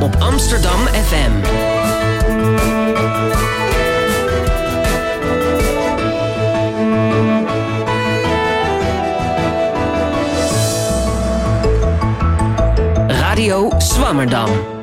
op Amsterdam FM. Radio Swammerdam.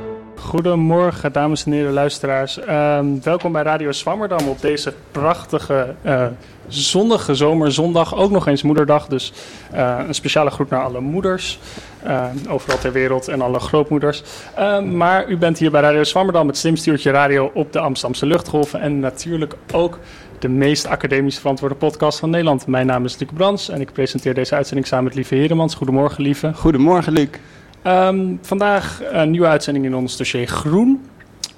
Goedemorgen, dames en heren luisteraars. Ehm, welkom bij Radio Swammerdam op deze prachtige uh, zonnige zomerzondag. Ook nog eens moederdag, dus uh, een speciale groet naar alle moeders. Uh, overal ter wereld en alle grootmoeders. Ehm, maar u bent hier bij Radio Swammerdam, het slimstuurtje radio op de Amsterdamse luchtgolven. En natuurlijk ook de meest academisch verantwoorde podcast van Nederland. Mijn naam is Luc Brans en ik presenteer deze uitzending samen met Lieve Heremans. Goedemorgen, Lieve. Goedemorgen, Luc. Um, vandaag een nieuwe uitzending in ons dossier Groen.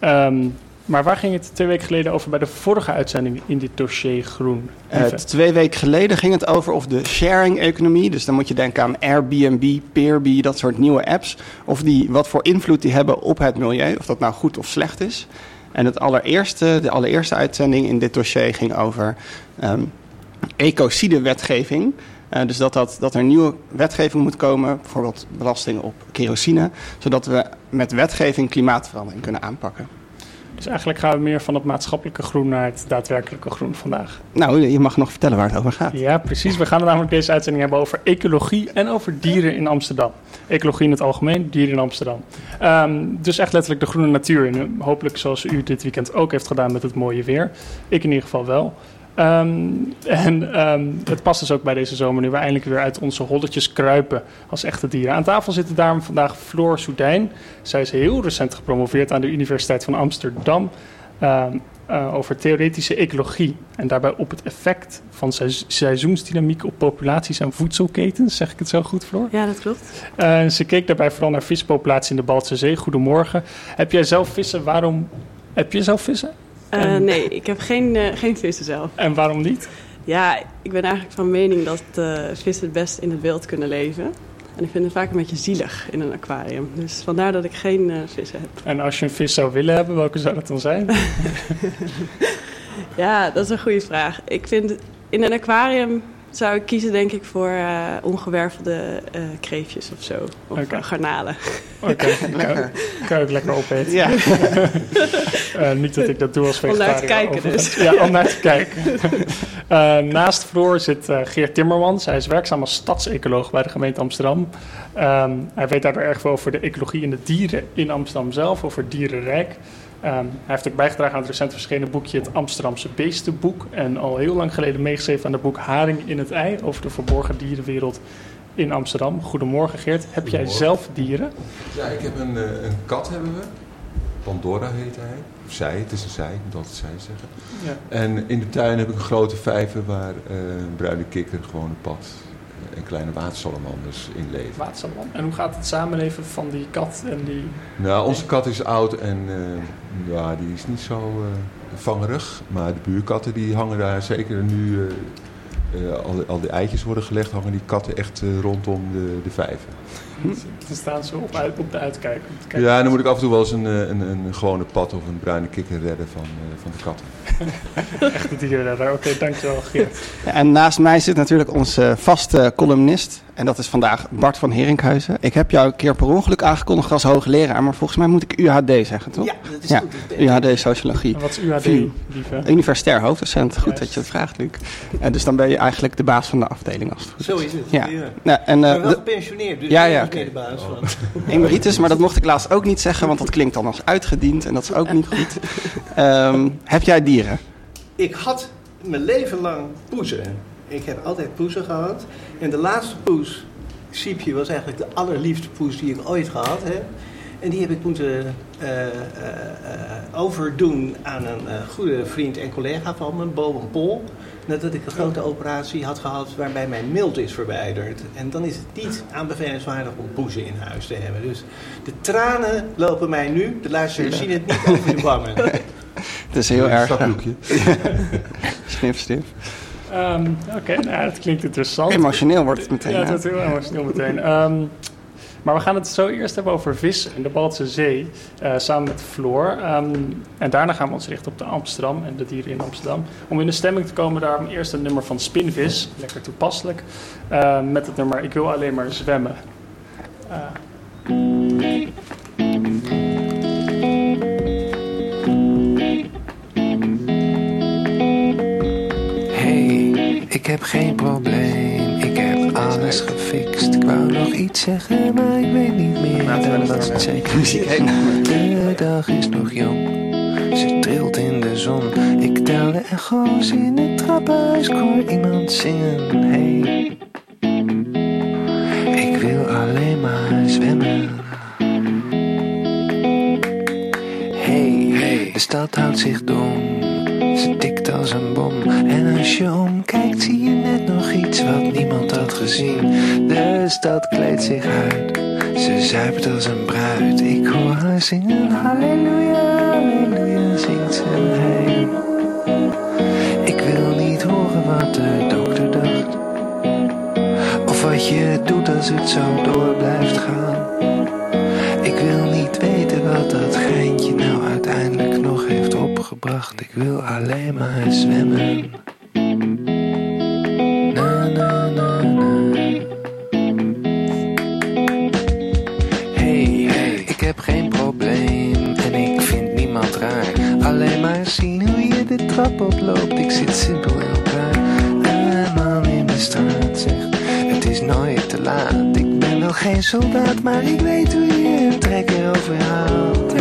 Um, maar waar ging het twee weken geleden over bij de vorige uitzending in dit dossier Groen? Uh, twee weken geleden ging het over of de sharing-economie, dus dan moet je denken aan Airbnb, Peerby, dat soort nieuwe apps, of die wat voor invloed die hebben op het milieu, of dat nou goed of slecht is. En het allereerste, de allereerste uitzending in dit dossier ging over um, ecocide-wetgeving. Uh, dus dat, dat, dat er nieuwe wetgeving moet komen, bijvoorbeeld belasting op kerosine, zodat we met wetgeving klimaatverandering kunnen aanpakken. Dus eigenlijk gaan we meer van het maatschappelijke groen naar het daadwerkelijke groen vandaag. Nou, je mag nog vertellen waar het over gaat. Ja, precies. We gaan het namelijk deze uitzending hebben over ecologie en over dieren in Amsterdam. Ecologie in het algemeen, dieren in Amsterdam. Um, dus echt letterlijk de groene natuur. Hopelijk zoals u dit weekend ook heeft gedaan met het mooie weer. Ik in ieder geval wel. Um, en um, het past dus ook bij deze zomer nu we eindelijk weer uit onze holletjes kruipen als echte dieren. Aan tafel zitten daarom vandaag Floor Soudijn. Zij is heel recent gepromoveerd aan de Universiteit van Amsterdam um, uh, over theoretische ecologie. En daarbij op het effect van seiz seizoensdynamiek op populaties en voedselketens. Zeg ik het zo goed, Floor? Ja, dat klopt. Uh, ze keek daarbij vooral naar vispopulatie in de Baltische Zee. Goedemorgen. Heb jij zelf vissen? Waarom heb je zelf vissen? Uh, nee, ik heb geen, uh, geen vissen zelf. En waarom niet? Ja, ik ben eigenlijk van mening dat uh, vissen het best in het wild kunnen leven. En ik vind het vaak een beetje zielig in een aquarium. Dus vandaar dat ik geen vissen heb. En als je een vis zou willen hebben, welke zou dat dan zijn? ja, dat is een goede vraag. Ik vind in een aquarium zou ik kiezen denk ik voor uh, ongewervelde uh, kreefjes of zo. Of okay. uh, garnalen. Oké, okay. kan, kan je ook lekker opeten. Ja. uh, niet dat ik dat doe als vegetariër. Om naar te kijken dus. Ja, om naar te kijken. naast Floor zit Geert Timmermans. Hij is werkzaam als stadsecoloog bij de gemeente Amsterdam. Um, hij weet daardoor erg veel over de ecologie en de dieren in Amsterdam zelf, over dierenrijk. Um, hij heeft ook bijgedragen aan het recent verschenen boekje Het Amsterdamse Beestenboek. En al heel lang geleden meegeschreven aan het boek Haring in het Ei over de verborgen dierenwereld in Amsterdam. Goedemorgen Geert. Heb jij zelf dieren? Ja, ik heb een, een kat hebben we. Pandora heet hij. Of zij, het is een zij, ik moet altijd zij zeggen. Ja. En in de tuin heb ik een grote vijver waar uh, een bruine kikker gewoon een pad en kleine watersalamanders in leven. Watersalamanders. En hoe gaat het samenleven van die kat en die... Nou, onze kat is oud en uh, ja, die is niet zo uh, vangerig. Maar de buurkatten die hangen daar zeker nu... Uh, al, al die eitjes worden gelegd, hangen die katten echt rondom de, de vijver. Dan staan ze op, uit, op de uitkijk. Ja, dan moet ik af en toe wel eens een, een, een gewone pad of een bruine kikker redden van, van de katten. Echte dierenredder, oké, okay, dankjewel Geert. En naast mij zit natuurlijk onze vaste columnist. En dat is vandaag Bart van Herinkhuizen. Ik heb jou een keer per ongeluk aangekondigd als hoogleraar. Maar volgens mij moet ik UHD zeggen, toch? Ja, dat is ja, goed. UHD Sociologie. En wat is UHD, lieve? Universitair hoofddocent. Goed Juist. dat je het vraagt, Luc. En dus dan ben je eigenlijk de baas van de afdeling. Als het goed Zo is het. Ja. ja. Nou, en, uh, maar wel gepensioneerd, dus ja, ja, okay. de baas van. Emeritus, maar dat mocht ik laatst ook niet zeggen, want dat klinkt dan als uitgediend en dat is ook niet goed. Um, heb jij dieren? Ik had mijn leven lang poezen. Ik heb altijd poezen gehad. En de laatste poes, Siepje, was eigenlijk de allerliefste poes die ik ooit gehad heb. En die heb ik moeten uh, uh, uh, overdoen aan een goede vriend en collega van me, Boven Pol. Nadat ik een grote operatie had gehad waarbij mijn mild is verwijderd. En dan is het niet aanbevelingswaardig om poezen in huis te hebben. Dus de tranen lopen mij nu, de luisteraars zien het niet over de wangen. Het is heel erg. snif, snif. Um, Oké, okay, nou, dat klinkt interessant. Emotioneel wordt het meteen. Ja, het is heel emotioneel meteen. Um, maar we gaan het zo eerst hebben over vis in de Baltische Zee, uh, samen met Floor. Um, en daarna gaan we ons richten op de Amsterdam en de dieren in Amsterdam. Om in de stemming te komen, daarom eerst een nummer van Spinvis, lekker toepasselijk, uh, met het nummer Ik wil alleen maar zwemmen. Uh. Ik heb geen probleem, ik heb alles gefixt. Ik wou nog iets zeggen, maar ik weet niet meer. Was het zeker Muziek. De dag is nog jong, ze trilt in de zon. Ik tel de echo's in het trappenhuis, ik hoor iemand zingen. Hey, ik wil alleen maar zwemmen. Hey, hey, de stad houdt zich dom. Ze tikt als een bom. En als je iets wat niemand had gezien. De stad kleedt zich uit. Ze zuipt als een bruid. Ik hoor haar zingen. Halleluja, halleluja, zingt ze. Hey. Ik wil niet horen wat de dokter dacht. Of wat je doet als het zo door blijft gaan. Ik wil niet weten wat dat geintje nou uiteindelijk nog heeft opgebracht. Ik wil alleen maar zwemmen. Soldaat, maar ik weet hoe je een trekker overhaalt.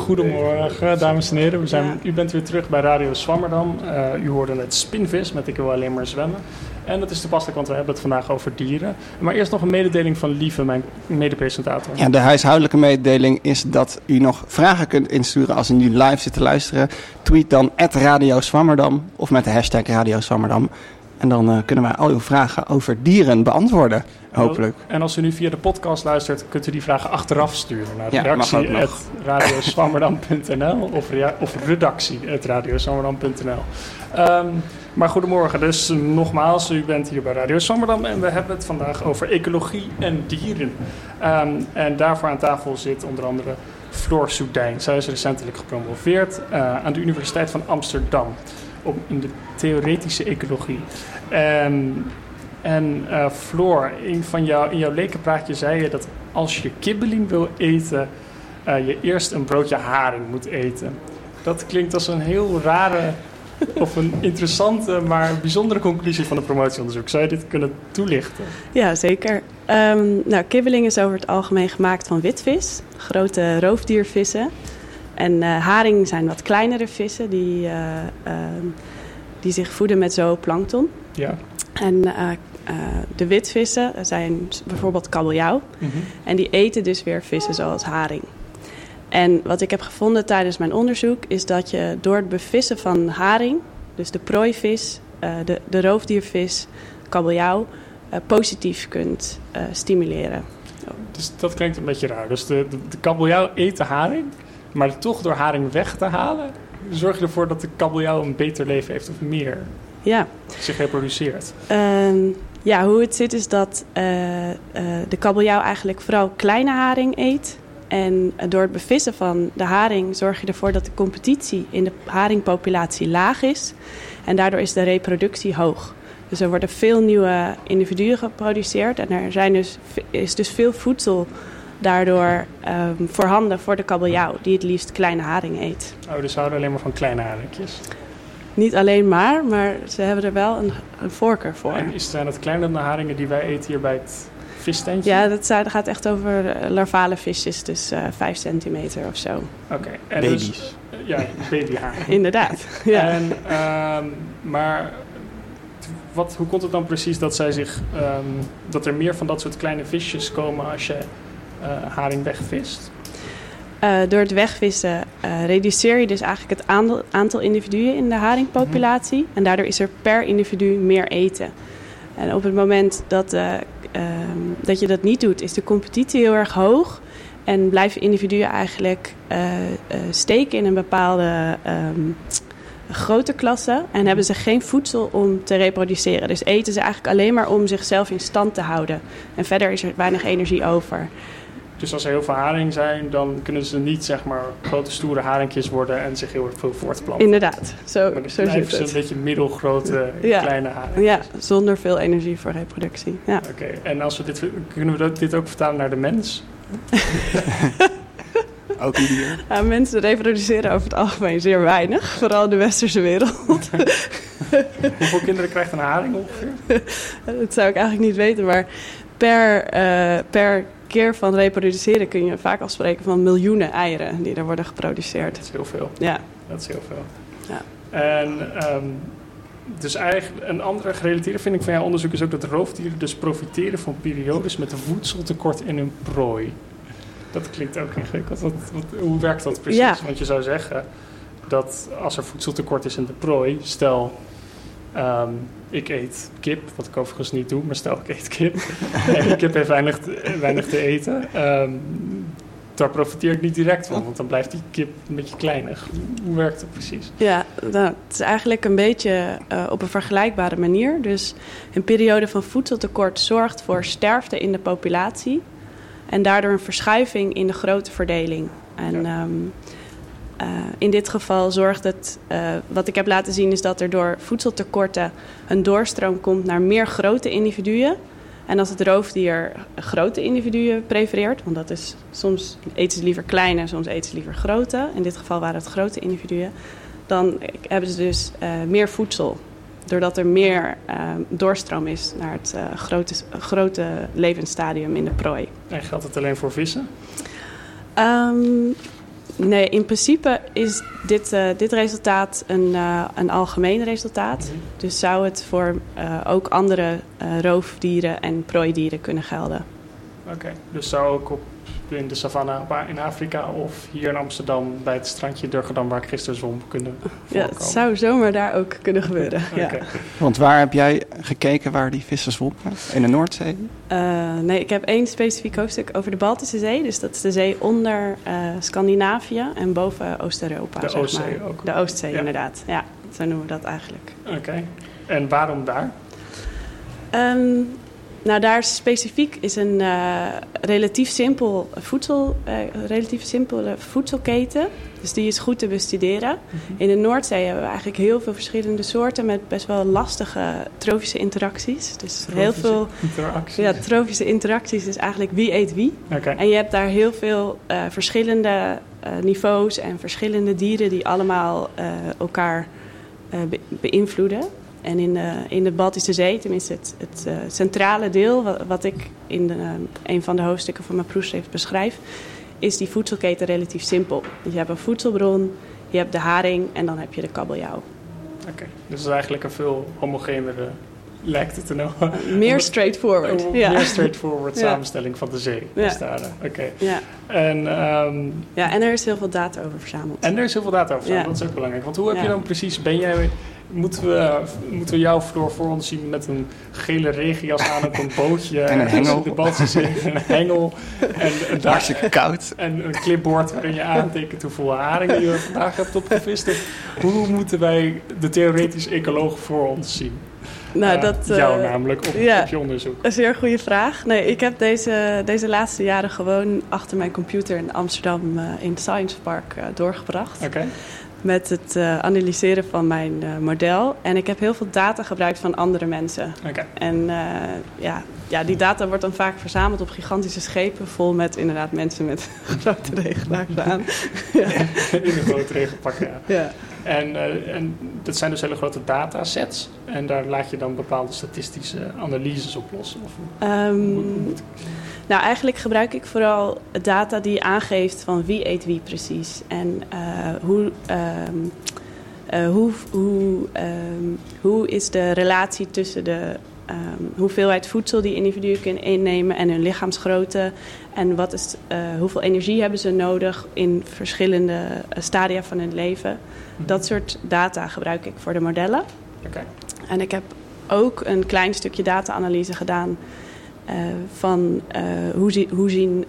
Goedemorgen, dames en heren. We zijn. U bent weer terug bij Radio Swammerdam. Eh, u hoorde het Spinvis met Ik wil alleen maar zwemmen. En dat is toepasselijk, want we hebben het vandaag over dieren. Maar eerst nog een mededeling van Lieve, mijn medepresentator. Ja, de huishoudelijke mededeling is dat u nog vragen kunt insturen als u nu live zit te luisteren. Tweet dan Radio Swammerdam of met de hashtag Radio Swammerdam. En dan eh, kunnen wij al uw vragen over dieren beantwoorden, hopelijk. En als u nu via de podcast luistert, kunt u die vragen achteraf sturen naar Ja, redactie.radioswammerdam.nl of, rea- of redactie.radioswammerdam.nl. Ehm maar goedemorgen, dus nogmaals, u bent hier bij Radio Swammerdam en we hebben het vandaag over ecologie en dieren. Ehm, en daarvoor aan tafel zit onder andere Floor Soudijn. Zij is recentelijk gepromoveerd eh, aan de Universiteit van Amsterdam op, in de theoretische ecologie. En en eh, Floor, in, van jou, in jouw lekenpraatje zei je dat als je kibbeling wil eten, eh, je eerst een broodje haring moet eten. Dat klinkt als een heel rare of een interessante, maar bijzondere conclusie van het promotieonderzoek. Zou je dit kunnen toelichten? Ja, zeker. Ehm, nou, kibbeling is over het algemeen gemaakt van witvis, grote roofdiervissen. En eh, haring zijn wat kleinere vissen die, eh, ehm, die zich voeden met zooplankton. Ja. En eh, de witvissen zijn bijvoorbeeld kabeljauw. En die eten dus weer vissen zoals haring. En wat ik heb gevonden tijdens mijn onderzoek is dat je door het bevissen van haring, dus de prooivis, de, de roofdiervis, kabeljauw, positief kunt stimuleren. Dus dat klinkt een beetje raar. Dus de, de, de kabeljauw eet de haring, maar toch door haring weg te halen, zorg je ervoor dat de kabeljauw een beter leven heeft of meer Ja. zich reproduceert? Ehm, ja, hoe het zit is dat eh, eh, de kabeljauw eigenlijk vooral kleine haring eet. En door het bevissen van de haring zorg je ervoor dat de competitie in de haringpopulatie laag is. En daardoor is de reproductie hoog. Dus er worden veel nieuwe individuen geproduceerd. En er zijn dus, is dus veel voedsel daardoor ehm, voorhanden voor de kabeljauw, die het liefst kleine haring eet. Oh, dus ze houden alleen maar van kleine haringjes. Niet alleen maar, maar ze hebben er wel een, een voorkeur voor. En is, zijn het kleinere haringen die wij eten hier bij het vistentje? Ja, dat zijn- dat gaat echt over eh, larvale visjes, dus eh 5 centimeter of zo. Oké. En Baby's. Dus, ja, babyharing. Inderdaad. Ja. En, ehm, maar wat, hoe komt het dan precies dat, zij zich, ehm, dat er meer van dat soort kleine visjes komen als je haring wegvist? Eh, door het wegvissen eh, reduceer je dus eigenlijk het aandeel- aantal individuen in de haringpopulatie. En daardoor is er per individu meer eten. En op het moment dat, eh, ehm, dat je dat niet doet, is de competitie heel erg hoog. En blijven individuen eigenlijk eh, eh, steken in een bepaalde ehm, grote klasse. En hebben ze geen voedsel om te reproduceren. Dus eten ze eigenlijk alleen maar om zichzelf in stand te houden. En verder is er weinig energie over. Dus als er heel veel haring zijn, dan kunnen ze niet zeg maar grote stoere haringjes worden en zich heel erg veel voortplanten. Inderdaad, zo, Maar dan zo blijven zit ze een het. beetje middelgrote Ja. kleine haring. Ja, zonder veel energie voor reproductie. Ja. Oké, en als we dit, kunnen we dat- dit ook vertalen naar de mens? Ook. Ja, mensen reproduceren over het algemeen zeer weinig, vooral in de westerse wereld. Hoeveel kinderen krijgt een haring ongeveer? dat zou ik eigenlijk niet weten, maar per, eh, per keer van reproduceren kun je vaak afspreken van miljoenen eieren die er worden geproduceerd. Dat is heel veel. Ja, Dat is heel veel. Ja. En ehm, dus eigenlijk een andere gerelateerde vind ik van jouw onderzoek is ook dat roofdieren dus profiteren van periodes met voedseltekort in hun prooi. Dat klinkt ook ingewikkeld. Wat, wat, hoe werkt dat precies? Ja. Want je zou zeggen dat als er voedseltekort is in de prooi, stel ehm, ik eet kip, wat ik overigens niet doe, maar stel ik eet kip en kip heeft weinig, te- weinig te eten. ehm, daar profiteer ik niet direct van, want dan blijft die kip een beetje kleinig. Hoe werkt dat precies? ja nou, het is eigenlijk een beetje eh, op een vergelijkbare manier. Dus een periode van voedseltekort zorgt voor sterfte in de populatie en daardoor een verschuiving in de grooteverdeling. En Ja. ehm, eh, in dit geval zorgt het, eh, wat ik heb laten zien, is dat er door voedseltekorten een doorstroom komt naar meer grote individuen. En als het roofdier grote individuen prefereert, want dat is soms eten ze liever kleine, soms eten ze liever grote. In dit geval waren het grote individuen. Dan hebben ze dus eh, meer voedsel. Doordat er meer doorstroom is naar het grote, grote levensstadium in de prooi. En geldt het alleen voor vissen? Ehm, nee, in principe is dit, eh, dit resultaat een, eh, een algemeen resultaat. Dus zou het voor eh, ook andere roofdieren en prooidieren kunnen gelden. Oké, dus zou ook op, in de savanne waar- in Afrika of hier in Amsterdam bij het strandje Durgedam waar ik gisteren zwom kunnen Ja, voorkomen? het zou zomaar daar ook kunnen gebeuren. ja. Oké. Want waar heb jij gekeken waar die vissen zwommen? In de Noordzee? Eh, nee, ik heb één specifiek hoofdstuk over de Baltische Zee. Dus dat is de zee onder eh, Scandinavië en boven Oost-Europa. De zeg Oostzee maar. ook. De Oostzee, Ja. inderdaad. Ja, zo noemen we dat eigenlijk. Oké, en waarom daar? Ehm, nou, daar specifiek is een eh, relatief, simpel voedsel, eh, relatief simpele voedselketen. Dus die is goed te bestuderen. In de Noordzee hebben we eigenlijk heel veel verschillende soorten met best wel lastige trofische interacties. Dus heel Trofische veel Interactie? ja, trofische interacties is eigenlijk wie eet wie. En je hebt daar heel veel eh, verschillende niveaus en verschillende dieren die allemaal elkaar be- beïnvloeden. En in de, in de Baltische Zee, tenminste het, het eh, centrale deel, wat, wat ik in de, eh, een van de hoofdstukken van mijn proefschrift beschrijf, is die voedselketen relatief simpel. Dus je hebt een voedselbron, je hebt de haring en dan heb je de kabeljauw. oké. dus het is eigenlijk een veel homogenere lijkt het er nou. Meer straightforward. Een Ja. meer straightforward Ja. samenstelling van de zee. Ja. eh, Oké. Ja. En, ehm, ja, en er is heel veel data over verzameld. en er is heel veel data over. Ja. Dat is ook belangrijk. Want hoe heb je dan precies... Ben jij... Moeten we, moeten we jou voor, voor ons zien met een gele regenjas aan op een bootje? En een hengel. in De Baltische Zee, en een hengel. En, en daar Hartstikke koud. En een clipboard waarin je aantekent hoeveel haringen je vandaag hebt opgevist. Of hoe moeten wij de theoretisch ecoloog voor ons zien? nou, Eh, dat, eh, jou namelijk op, ja. op je onderzoek. Een zeer goede vraag. Nee, ik heb deze, deze laatste jaren gewoon achter mijn computer in Amsterdam eh, in Science Park eh, doorgebracht. Oké, Met het eh, analyseren van mijn eh, model. En ik heb heel veel data gebruikt van andere mensen. En eh, ja, ja, die data wordt dan vaak verzameld op gigantische schepen. Vol met inderdaad mensen met grote regelaars aan. In een grote regenpak, ja. Ja. En, eh, en dat zijn dus hele grote datasets. En daar laat je dan bepaalde statistische analyses op los. Of, hoe- hoe ik- Nou, eigenlijk gebruik ik vooral data die aangeeft van wie eet wie precies. En eh, hoe, ehm, eh, hoe, hoe, ehm, hoe is de relatie tussen de ehm, hoeveelheid voedsel die individuen kunnen innemen en hun lichaamsgrootte. En wat is, eh, hoeveel energie hebben ze nodig in verschillende eh, stadia van hun leven. Dat soort data gebruik ik voor de modellen. Oké. En ik heb ook een klein stukje data-analyse gedaan eh, van hoe, zie- hoe zien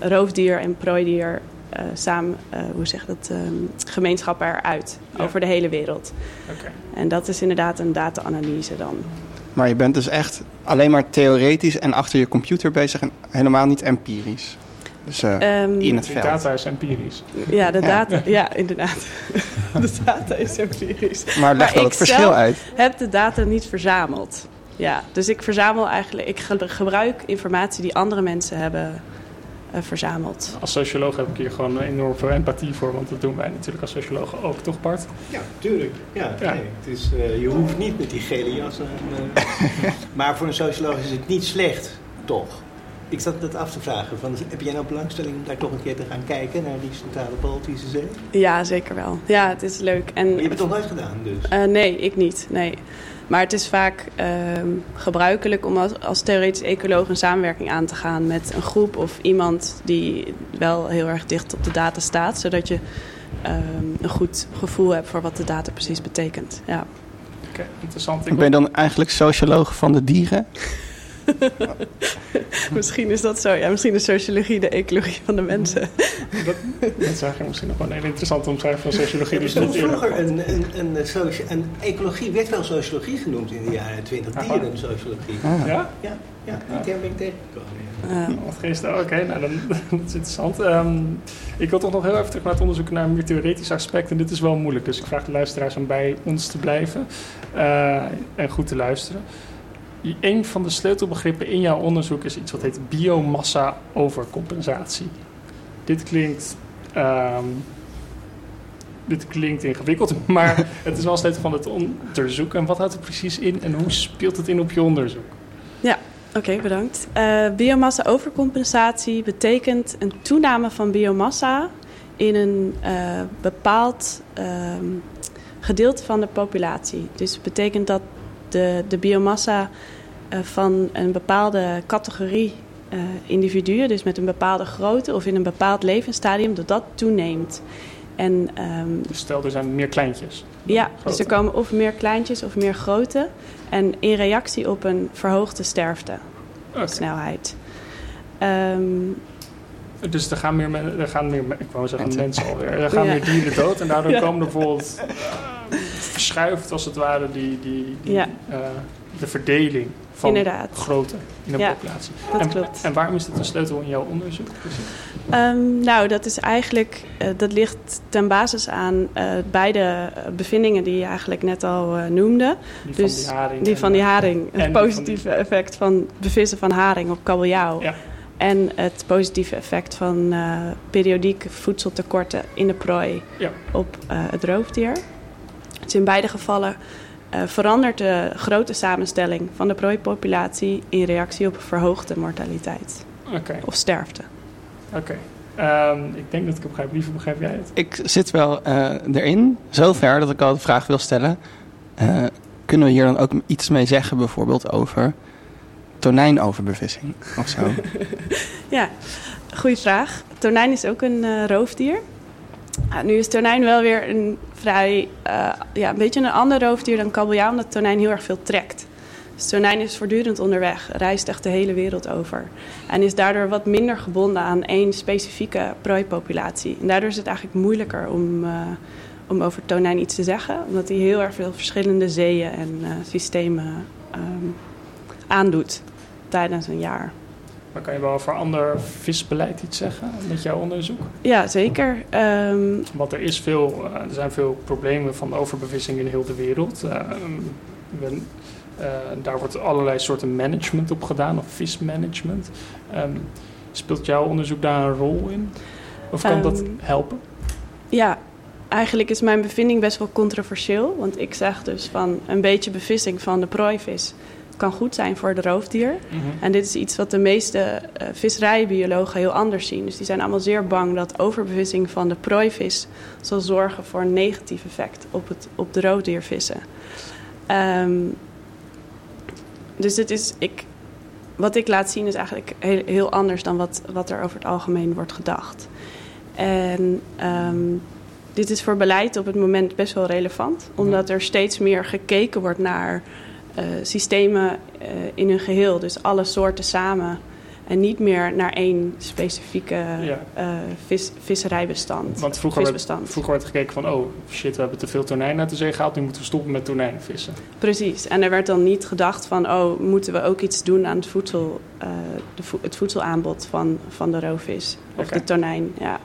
roofdier en prooidier samen, hoe zeg dat, ehm, gemeenschappen eruit Ja. over de hele wereld. En dat is inderdaad een data-analyse dan. Maar je bent dus echt alleen maar theoretisch en achter je computer bezig en helemaal niet empirisch. Dus eh, Ehm, in het veld. data is empirisch. ja, de data, ja, inderdaad. de data is empirisch. Maar leg ik het verschil zelf- uit. heb de data niet verzameld. Ja, dus ik verzamel eigenlijk, ik ge- gebruik informatie die andere mensen hebben verzameld. Als socioloog heb ik hier gewoon enorm veel empathie voor. Want dat doen wij natuurlijk als sociologen ook, toch Bart? Ja, tuurlijk. Ja, Ja. Nee, het is, eh, je hoeft niet met die gele jas aan. eh. maar voor een socioloog is het niet slecht, toch? Ik zat net af te vragen, van, heb jij nou belangstelling om daar toch een keer te gaan kijken naar die centrale Baltische Zee? Ja, zeker wel. Ja, het is leuk. En, Maar je hebt het nog nooit gedaan, dus. Eh, nee, ik niet. Nee. Maar het is vaak ehm, gebruikelijk om als, als theoretisch ecoloog een samenwerking aan te gaan met een groep of iemand die wel heel erg dicht op de data staat, zodat je ehm, een goed gevoel hebt voor wat de data precies betekent. Ja. Oké, interessant. Ik Ben je dan eigenlijk socioloog van de dieren? misschien is dat zo. Ja, misschien is sociologie de ecologie van de mensen. dat, dat is eigenlijk misschien nog wel een hele interessante omschrijving van sociologie. Dus vroeger een, een, een, ecologie, werd wel sociologie genoemd in de jaren 20, Aha. dierensociologie. Ah. Ja? Ja, ja, die term ben ik tegengekomen. ja. Wat geestig. Oké, nou dan, dat is interessant. Ehm, ik wil toch nog heel even terug naar het onderzoek naar een meer theoretisch aspect. En dit is wel moeilijk, dus ik vraag de luisteraars om bij ons te blijven eh, en goed te luisteren. Een van de sleutelbegrippen in jouw onderzoek is iets wat heet biomassa-overcompensatie. Dit klinkt, ehm, dit klinkt ingewikkeld, maar het is wel sleutel van het onderzoek. En wat houdt het precies in en hoe speelt het in op je onderzoek? Oké, bedankt. Eh, biomassa-overcompensatie betekent een toename van biomassa in een eh, bepaald ehm, gedeelte van de populatie. Dus het betekent dat de, de biomassa van een bepaalde categorie eh, individuen, dus met een bepaalde grootte of in een bepaald levensstadium, dat dat toeneemt. En ehm, Dus stel, er zijn meer kleintjes. ja, dus er komen of meer kleintjes of meer grote. En in reactie op een verhoogde sterfte. Snelheid. Ehm, Dus er gaan meer, men- er gaan meer ik wou zeggen Mensen. mensen alweer, er gaan Ja. meer dieren dood en daardoor Ja. komen er bijvoorbeeld eh, verschuift als het ware die, die, die, Ja. eh, de verdeling van Inderdaad. grootte in de Ja, populatie. dat en, klopt. En waarom is dit een sleutel in jouw onderzoek? Ehm, nou, dat is eigenlijk, eh, dat ligt ten basis aan eh, beide eh, bevindingen die je eigenlijk net al noemde. Die Dus van die haring. Die van die haring, het positieve effect van bevissen van haring op kabeljauw. Ja. En het positieve effect van periodieke voedseltekorten in de prooi Ja. op het roofdier. Dus in beide gevallen verandert de grote samenstelling van de prooipopulatie in reactie op verhoogde mortaliteit Oké, of sterfte. oké. Ehm, ik denk dat ik het begrijp. Liever begrijp jij het? Ik zit wel eh, erin, zover dat ik al de vraag wil stellen. Eh, kun kunnen we hier dan ook iets mee zeggen, bijvoorbeeld over tonijnoverbevissing of zo? ja, goede vraag. Tonijn is ook een uh, roofdier. Nu is tonijn wel weer een vrij, uh, ja, een beetje een ander roofdier dan kabeljauw, omdat tonijn heel erg veel trekt. Dus tonijn is voortdurend onderweg, reist echt de hele wereld over. En is daardoor wat minder gebonden aan één specifieke prooipopulatie. En daardoor is het eigenlijk moeilijker om, uh, om over tonijn iets te zeggen, omdat hij heel erg veel verschillende zeeën en uh, systemen um, aandoet tijdens een jaar. Maar kan je wel over ander visbeleid iets zeggen met jouw onderzoek? Ja, zeker. Um, Want er, is veel, uh, er zijn veel problemen van overbevissing in heel de wereld. Uh, we, uh, daar wordt allerlei soorten management op gedaan, of vismanagement. Um, speelt jouw onderzoek daar een rol in? Of kan um, dat helpen? Ja, eigenlijk is mijn bevinding best wel controversieel. Want ik zeg dus van een beetje bevissing van de prooivis kan goed zijn voor de roofdier. Mm -hmm. En dit is iets wat de meeste uh, visserijbiologen heel anders zien. Dus die zijn allemaal zeer bang dat overbevissing van de prooivis zal zorgen voor een negatief effect op, het, op de roofdiervissen. Um, dus dit is, ik, wat ik laat zien is eigenlijk heel, heel anders dan wat, wat er over het algemeen wordt gedacht. En um, dit is voor beleid op het moment best wel relevant, omdat er steeds meer gekeken wordt naar systemen uh, in hun geheel, dus alle soorten samen. En niet meer naar één specifieke ja. uh, vis, visserijbestand. Want vroeger werd, vroeger werd gekeken van... oh shit, we hebben te veel tonijn uit de zee gehaald... nu moeten we stoppen met tonijnvissen. Precies. En er werd dan niet gedacht van... oh, moeten we ook iets doen aan het, voedsel, uh, de vo het voedselaanbod van, van de roofvis. Of okay. de tonijn, ja.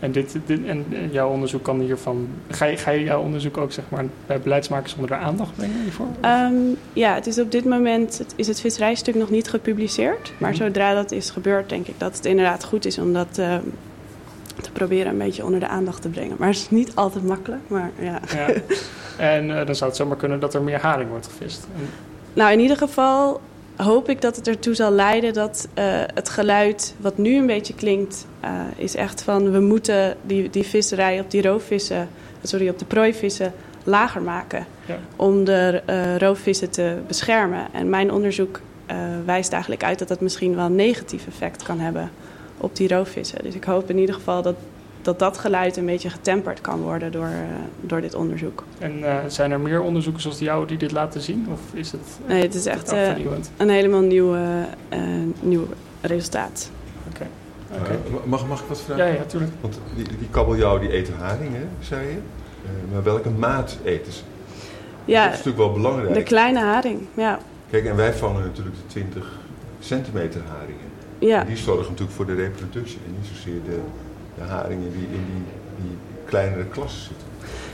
En, dit, dit, en jouw onderzoek kan hiervan... Ga je, ga je jouw onderzoek ook zeg maar, bij beleidsmakers onder de aandacht brengen hiervoor? Um, ja, het is op dit moment het, is het visserijstuk nog niet gepubliceerd. Maar mm -hmm. zodra dat is gebeurd, denk ik dat het inderdaad goed is om dat uh, te proberen een beetje onder de aandacht te brengen. Maar het is niet altijd makkelijk, maar ja. ja. En uh, dan zou het zomaar kunnen dat er meer haring wordt gevist. Nou, in ieder geval hoop ik dat het ertoe zal leiden dat uh, het geluid wat nu een beetje klinkt, uh, is echt van we moeten die, die visserij op die roofvissen, sorry, op de prooivissen lager maken. Ja. Om de uh, roofvissen te beschermen. En mijn onderzoek wijst eigenlijk uit dat dat misschien wel een negatief effect kan hebben op die roofvissen. Dus ik hoop in ieder geval dat dat dat geluid een beetje getemperd kan worden door, uh, door dit onderzoek. En uh, zijn er meer onderzoeken zoals jou die dit laten zien? Of is het, uh, nee, het is echt een helemaal nieuw, nieuw resultaat. Oké. Okay. Okay. mag, mag ik wat vragen? Ja, ja, tuurlijk. Want die, die kabeljauw die eten haringen, zei je. maar welke maat eten ze? Ja, dat is natuurlijk wel belangrijk. De kleine haring, ja. Kijk, en wij vangen natuurlijk de 20 centimeter haringen. Ja. En die zorgen natuurlijk voor de reproductie en niet zozeer de haringen die in die, die kleinere klassen zitten.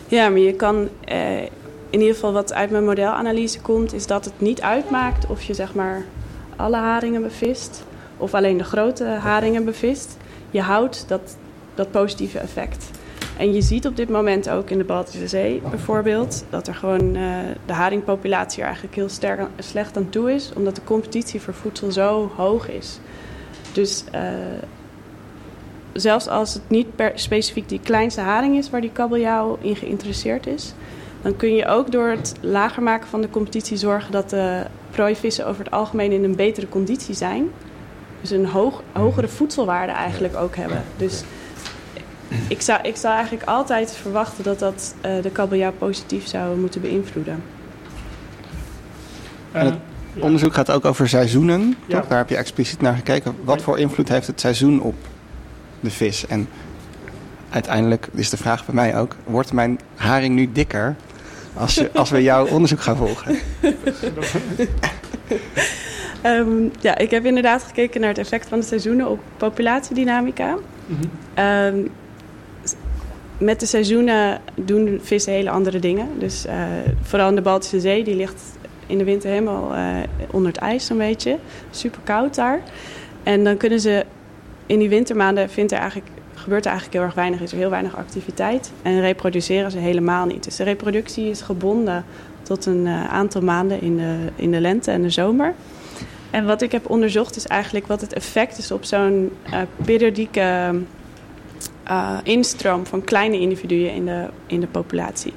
Ja, maar je kan eh, in ieder geval wat uit mijn modelanalyse komt, is dat het niet uitmaakt of je zeg maar alle haringen bevist of alleen de grote haringen bevist. Je houdt dat, dat positieve effect. En je ziet op dit moment ook in de Baltische Zee bijvoorbeeld dat er gewoon uh, de haringpopulatie er eigenlijk heel sterk slecht aan toe is, omdat de competitie voor voedsel zo hoog is. Dus uh, zelfs als het niet per specifiek die kleinste haring is waar die kabeljauw in geïnteresseerd is, dan kun je ook door het lager maken van de competitie zorgen dat de prooivissen over het algemeen in een betere conditie zijn. Dus een hoog, hogere voedselwaarde eigenlijk ook hebben. Dus ik zou, ik zou eigenlijk altijd verwachten dat dat uh, de kabeljauw positief zou moeten beïnvloeden. En het onderzoek gaat ook over seizoenen. Ja. Daar heb je expliciet naar gekeken. Wat voor invloed heeft het seizoen op de vis. En uiteindelijk is de vraag bij mij ook: wordt mijn haring nu dikker als, je, als we jouw onderzoek gaan volgen? um, ja, ik heb inderdaad gekeken naar het effect van de seizoenen op populatiedynamica. Mm -hmm. um, met de seizoenen doen vissen hele andere dingen. Dus uh, vooral in de Baltische Zee, die ligt in de winter helemaal uh, onder het ijs een beetje. Super koud daar. En dan kunnen ze in die wintermaanden vindt er eigenlijk, gebeurt er eigenlijk heel erg weinig. Is er heel weinig activiteit. En reproduceren ze helemaal niet. Dus de reproductie is gebonden tot een uh, aantal maanden in de, in de lente en de zomer. En wat ik heb onderzocht is eigenlijk wat het effect is op zo'n uh, periodieke uh, instroom van kleine individuen in de, in de populatie.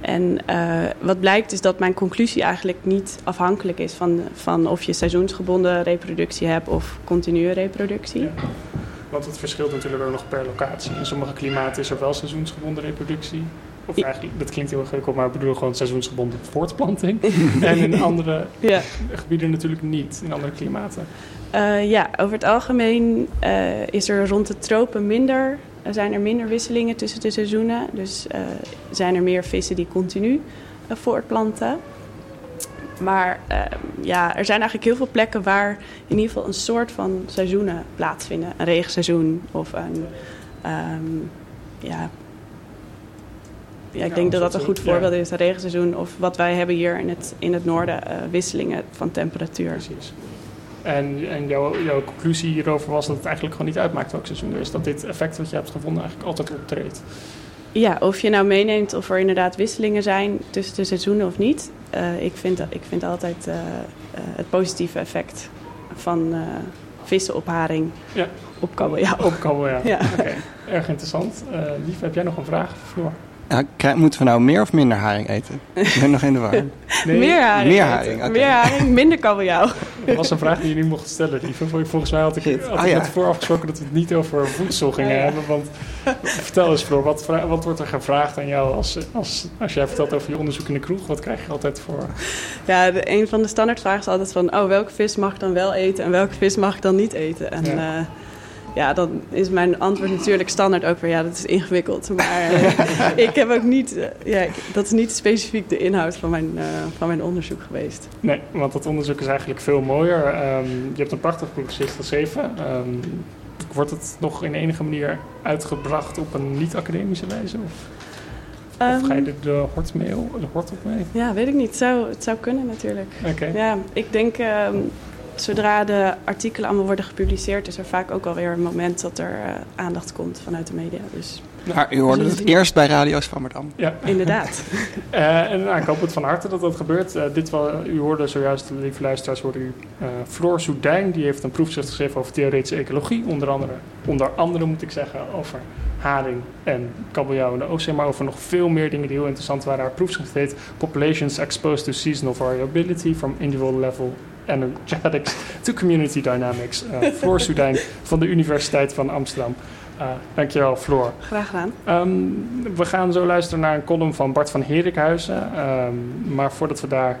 En uh, wat blijkt is dat mijn conclusie eigenlijk niet afhankelijk is van, van of je seizoensgebonden reproductie hebt of continue reproductie. Ja. Want het verschilt natuurlijk ook nog per locatie. In sommige klimaten is er wel seizoensgebonden reproductie. Of eigenlijk, dat klinkt heel ingewikkeld, maar ik bedoel gewoon seizoensgebonden voortplanting. en in andere ja. gebieden natuurlijk niet, in andere klimaten. Uh, ja, over het algemeen uh, is er rond de tropen minder, zijn er minder wisselingen tussen de seizoenen. Dus uh, zijn er meer vissen die continu voortplanten. Maar ja, er zijn eigenlijk heel veel plekken waar in ieder geval een soort van seizoenen plaatsvinden. Een regenseizoen of een um, ja, ja, ik denk dat dat een goed voorbeeld is, het regenseizoen. Of wat wij hebben hier in het, in het noorden, uh, wisselingen van temperatuur. Precies. En, en jouw, jouw conclusie hierover was dat het eigenlijk gewoon niet uitmaakt welk seizoen er is. Dat dit effect wat je hebt gevonden eigenlijk altijd optreedt. Ja, of je nou meeneemt of er inderdaad wisselingen zijn tussen de seizoenen of niet. Uh, ik, vind, ik vind altijd uh, het positieve effect van vissen op haring ja. op kabeljauw. Op kabeljauw, ja. Oké, erg interessant. Lief, heb jij nog een vraag, Floor? Ja, moeten we nou meer of minder haring eten? Ik ben nog in de war. Nee. Meer haring. Meer haring, Meer haring, minder kabeljauw. Dat was een vraag die je nu mocht stellen, lieve. Volgens mij had ik, had ik oh, afgesproken dat we het niet over voedsel gingen oh, hebben. Want vertel eens, Floor, wat, wat wordt er gevraagd aan jou als, als, als jij vertelt over je onderzoek in de kroeg? Wat krijg je altijd voor? Ja, de, een van de standaardvragen is altijd van... oh, welke vis mag ik dan wel eten en welke vis mag ik dan niet eten? En, ja. Uh, ja, dan is mijn antwoord natuurlijk standaard ook weer, ja, dat is ingewikkeld. Maar uh, ik heb ook niet, uh, ja, dat is niet specifiek de inhoud van mijn, uh, van mijn onderzoek geweest. Nee, want dat onderzoek is eigenlijk veel mooier. Um, je hebt een prachtig publicist geschreven. Um, wordt het nog in enige manier uitgebracht op een niet-academische wijze? Of, of ga je er de hort, mee, de hort op mee? Ja, weet ik niet. Het zou, het zou kunnen natuurlijk. Okay. Ja, ik denk zodra de artikelen allemaal worden gepubliceerd, is er vaak ook alweer een moment dat er uh, aandacht komt vanuit de media. Dus, maar u hoorde het eerst bij Radio Swammerdam. Ja, inderdaad. uh, en nou, ik hoop het van harte dat dat gebeurt. Uh, dit wel, u hoorde zojuist, lieve luisteraars, hoorde u Floor Soudijn. Die heeft een proefschrift geschreven over theoretische ecologie. Onder andere, onder andere moet ik zeggen, over haring en kabeljauw in de oceaan, maar over nog veel meer dingen die heel interessant waren. Haar proefschrift heet Populations Exposed to Seasonal Variability from Individual Level Energetics to Community Dynamics. Uh, Floor Soudijn van de Universiteit van Amsterdam. Uh, dankjewel, Floor. Graag gedaan. Um, we gaan zo luisteren naar een column van Bart van Herikhuizen. Um, maar voordat we daar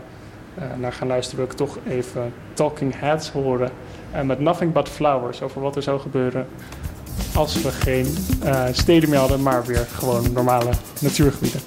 uh, naar gaan luisteren, wil ik toch even Talking Heads horen. Uh, met Nothing But Flowers over wat er zou gebeuren als we geen steden meer hadden, maar weer gewoon normale natuurgebieden.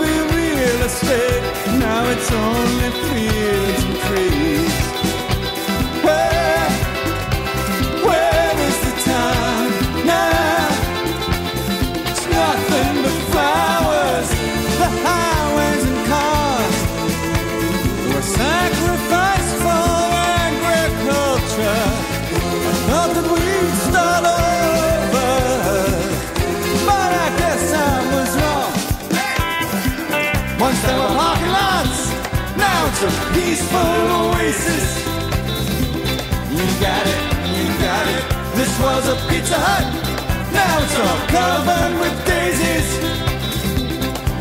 be real estate. Now it's only fields and trees. A peaceful oasis. You got it, you got it. This was a Pizza Hut. Now it's all covered with daisies.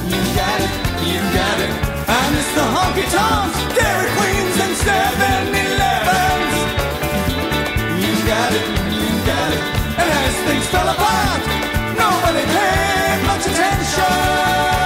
You got it, you got it. I miss the honky tonks, Dairy Queens, and 7 Elevens. You got it, you got it. And as things fell apart, nobody paid much attention.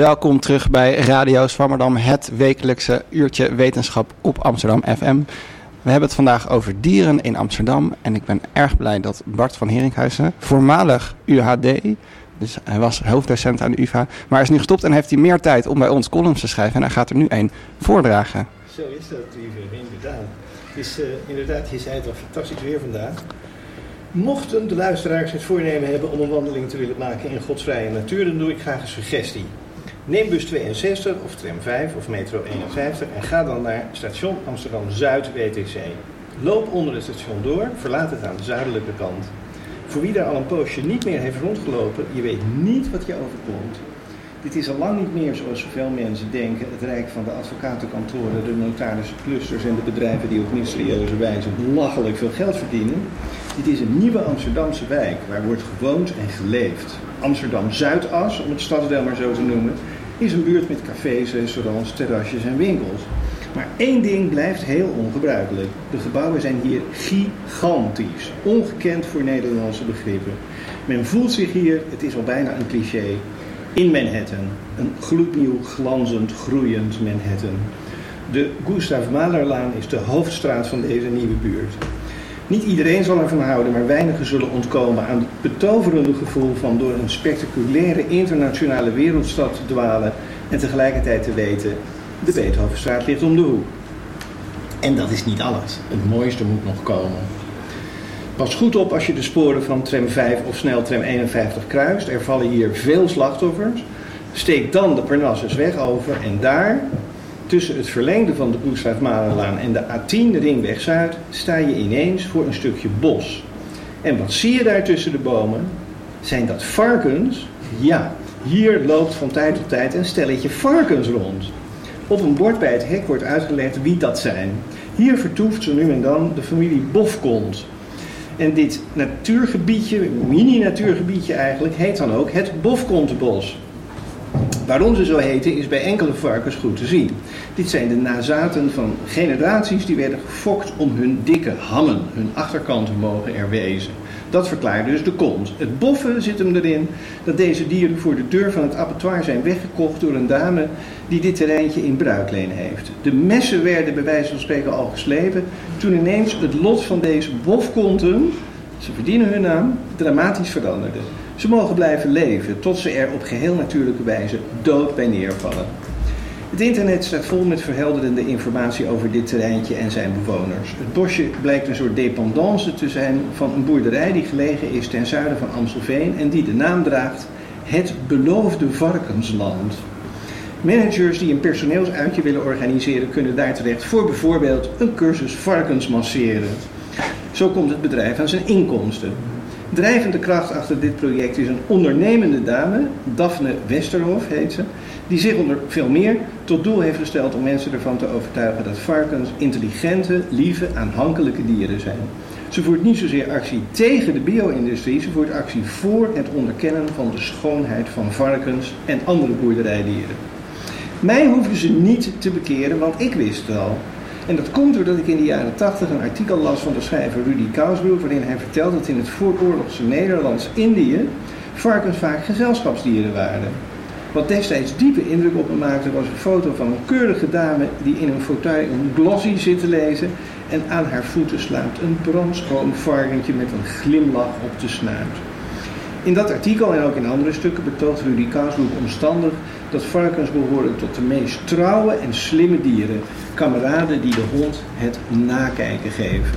Welkom terug bij Radio Zwammerdam, het wekelijkse uurtje wetenschap op Amsterdam FM. We hebben het vandaag over dieren in Amsterdam. En ik ben erg blij dat Bart van Heringhuizen, voormalig UHD, dus hij was hoofddocent aan de UvA, maar is nu gestopt en heeft hij meer tijd om bij ons columns te schrijven. En hij gaat er nu een voordragen. Zo is dat, lieve, inderdaad. Het is eh, inderdaad, je zei het al, fantastisch weer vandaag. Mochten de luisteraars het voornemen hebben om een wandeling te willen maken in godsvrije natuur, dan doe ik graag een suggestie. Neem bus 62 of tram 5 of metro 51 en ga dan naar station Amsterdam Zuid WTC. Loop onder het station door, verlaat het aan de zuidelijke kant. Voor wie daar al een poosje niet meer heeft rondgelopen, je weet niet wat je overkomt. Dit is al lang niet meer zoals zoveel mensen denken, het rijk van de advocatenkantoren, de notarische clusters en de bedrijven die op mysterieuze wijze belachelijk veel geld verdienen. Dit is een nieuwe Amsterdamse wijk waar wordt gewoond en geleefd. Amsterdam Zuidas, om het stadsdeel maar zo te noemen, is een buurt met cafés, restaurants, terrasjes en winkels. Maar één ding blijft heel ongebruikelijk. De gebouwen zijn hier gigantisch, ongekend voor Nederlandse begrippen. Men voelt zich hier, het is al bijna een cliché, in Manhattan. Een gloednieuw, glanzend, groeiend Manhattan. De Gustav Mahlerlaan is de hoofdstraat van deze nieuwe buurt. Niet iedereen zal ervan houden, maar weinigen zullen ontkomen aan het betoverende gevoel van door een spectaculaire internationale wereldstad te dwalen en tegelijkertijd te weten, de Beethovenstraat ligt om de hoek. En dat is niet alles. Het mooiste moet nog komen. Pas goed op als je de sporen van tram 5 of sneltram 51 kruist. Er vallen hier veel slachtoffers. Steek dan de Parnassusweg over en daar, tussen het verlengde van de Gustav Mahlerlaan en de A10 de Ringweg Zuid, sta je ineens voor een stukje bos. En wat zie je daar tussen de bomen? Zijn dat varkens? Ja, hier loopt van tijd tot tijd een stelletje varkens rond. Op een bord bij het hek wordt uitgelegd wie dat zijn. Hier vertoeft zo nu en dan de familie Bofkont. En dit natuurgebiedje, mini-natuurgebiedje eigenlijk, heet dan ook het Bofkontebos. Waarom ze zo heten is bij enkele varkens goed te zien. Dit zijn de nazaten van generaties die werden gefokt om hun dikke hammen, hun achterkanten mogen er wezen. Dat verklaart dus de kont. Het boffen zit hem erin dat deze dieren voor de deur van het abattoir zijn weggekocht door een dame die dit terreintje in bruikleen heeft. De messen werden bij wijze van spreken al geslepen toen ineens het lot van deze bofkonten, ze verdienen hun naam, dramatisch veranderde. Ze mogen blijven leven tot ze er op geheel natuurlijke wijze dood bij neervallen. Het internet staat vol met verhelderende informatie over dit terreintje en zijn bewoners. Het bosje blijkt een soort dependance te zijn van een boerderij die gelegen is ten zuiden van Amstelveen en die de naam draagt Het Beloofde Varkensland. Managers die een personeelsuitje willen organiseren kunnen daar terecht voor bijvoorbeeld een cursus varkens masseren. Zo komt het bedrijf aan zijn inkomsten. Drijvende kracht achter dit project is een ondernemende dame, Daphne Westerhof heet ze, die zich onder veel meer tot doel heeft gesteld om mensen ervan te overtuigen dat varkens intelligente, lieve, aanhankelijke dieren zijn. Ze voert niet zozeer actie tegen de bio-industrie, ze voert actie voor het onderkennen van de schoonheid van varkens en andere boerderijdieren. Mij hoefden ze niet te bekeren, want ik wist al. En dat komt doordat ik in de jaren 80 een artikel las van de schrijver Rudy Kousbroek, waarin hij vertelt dat in het vooroorlogse Nederlands-Indië varkens vaak gezelschapsdieren waren. Wat destijds diepe indruk op me maakte was een foto van een keurige dame die in een fauteuil een glossy zit te lezen en aan haar voeten slaapt een brandschoon varkentje met een glimlach op de snuit. In dat artikel en ook in andere stukken betoogt Rudy Kousbroek omstandig dat varkens behoren tot de meest trouwe en slimme dieren, kameraden die de hond het nakijken geven.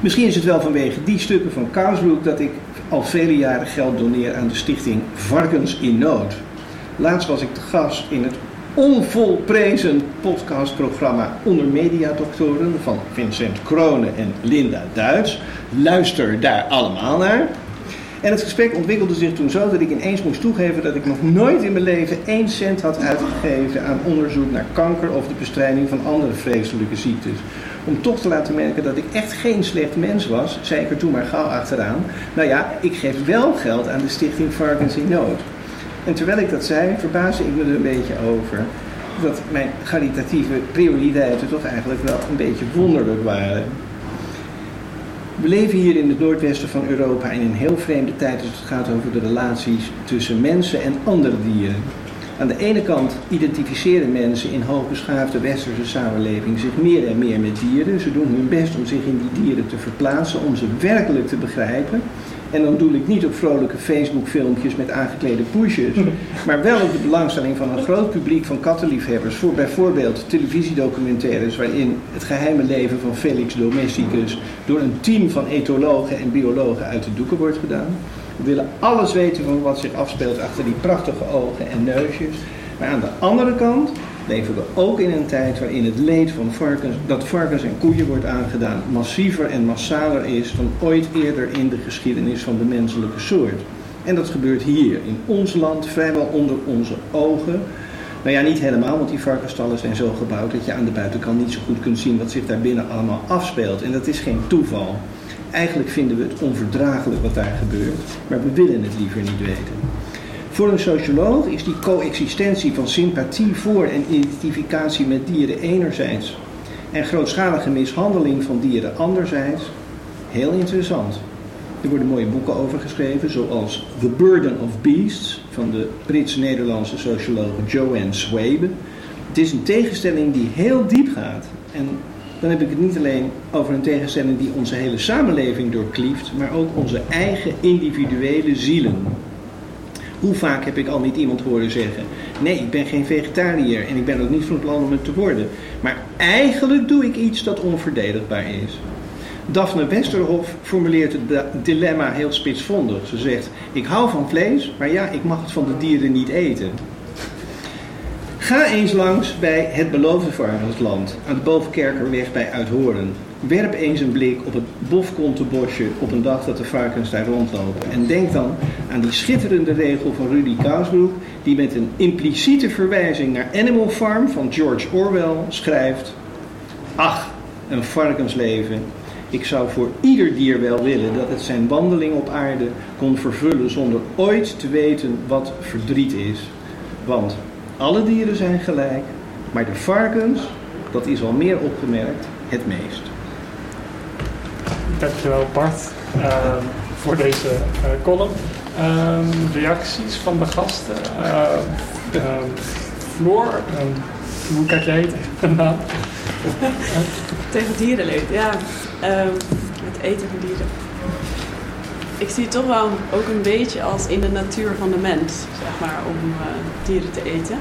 Misschien is het wel vanwege die stukken van Kousbroek dat ik al vele jaren geld doneer aan de stichting Varkens in Nood. Laatst was ik te gast in het onvolprezen podcastprogramma Onder Mediadoktoren van Vincent Kronen en Linda Duits. Luister daar allemaal naar. En het gesprek ontwikkelde zich toen zo dat ik ineens moest toegeven dat ik nog nooit in mijn leven één cent had uitgegeven aan onderzoek naar kanker of de bestrijding van andere vreselijke ziektes. Om toch te laten merken dat ik echt geen slecht mens was, zei ik er toen maar gauw achteraan. Nou ja, ik geef wel geld aan de stichting Varkens in Nood. En terwijl ik dat zei, verbaasde ik me er een beetje over dat mijn caritatieve prioriteiten toch eigenlijk wel een beetje wonderlijk waren. We leven hier in het noordwesten van Europa in een heel vreemde tijd als het gaat over de relaties tussen mensen en andere dieren. Aan de ene kant identificeren mensen in hoogbeschaafde westerse samenleving zich meer en meer met dieren. Ze doen hun best om zich in die dieren te verplaatsen, om ze werkelijk te begrijpen. En dan doe ik niet op vrolijke Facebook-filmpjes met aangeklede poesjes, maar wel op de belangstelling van een groot publiek van kattenliefhebbers voor bijvoorbeeld televisiedocumentaires waarin het geheime leven van Felix Domesticus door een team van etologen en biologen uit de doeken wordt gedaan. We willen alles weten van wat zich afspeelt achter die prachtige ogen en neusjes. Maar aan de andere kant leven we ook in een tijd waarin het leed van varkens, dat varkens en koeien wordt aangedaan massiever en massaler is dan ooit eerder in de geschiedenis van de menselijke soort. En dat gebeurt hier, in ons land, vrijwel onder onze ogen. Nou ja, niet helemaal, want die varkensstallen zijn zo gebouwd dat je aan de buitenkant niet zo goed kunt zien wat zich daar binnen allemaal afspeelt. En dat is geen toeval. Eigenlijk vinden we het onverdraaglijk wat daar gebeurt, maar we willen het liever niet weten. Voor een socioloog is die coexistentie van sympathie voor en identificatie met dieren enerzijds en grootschalige mishandeling van dieren anderzijds heel interessant. Er worden mooie boeken over geschreven, zoals The Burden of Beasts van de Brits-Nederlandse socioloog Joanne Swabe. Het is een tegenstelling die heel diep gaat. En dan heb ik het niet alleen over een tegenstelling die onze hele samenleving doorklieft, maar ook onze eigen individuele zielen. Hoe vaak heb ik al niet iemand horen zeggen: Nee, ik ben geen vegetariër en ik ben ook niet van plan om het te worden. Maar eigenlijk doe ik iets dat onverdedigbaar is. Daphne Westerhof formuleert het dilemma heel spitsvondig. Ze zegt: Ik hou van vlees, maar ja, ik mag het van de dieren niet eten. Ga eens langs bij het beloofde varkensland aan de Bovenkerkerweg bij Uithoren. Werp eens een blik op het bofkontebosje op een dag dat de varkens daar rondlopen. En denk dan aan die schitterende regel van Rudy Kousbroek, die met een impliciete verwijzing naar Animal Farm van George Orwell schrijft: Ach, een varkensleven. Ik zou voor ieder dier wel willen dat het zijn wandeling op aarde kon vervullen zonder ooit te weten wat verdriet is. Want alle dieren zijn gelijk, maar de varkens, dat is al meer opgemerkt, het meest. Dankjewel Bart uh, voor deze uh, column. Uh, reacties van de gasten. Floor, hoe kijk jij tegenaan? Tegen dierenleed, ja. het eten van dieren. Ik zie het toch wel ook een beetje als in de natuur van de mens, zeg maar, om dieren te eten.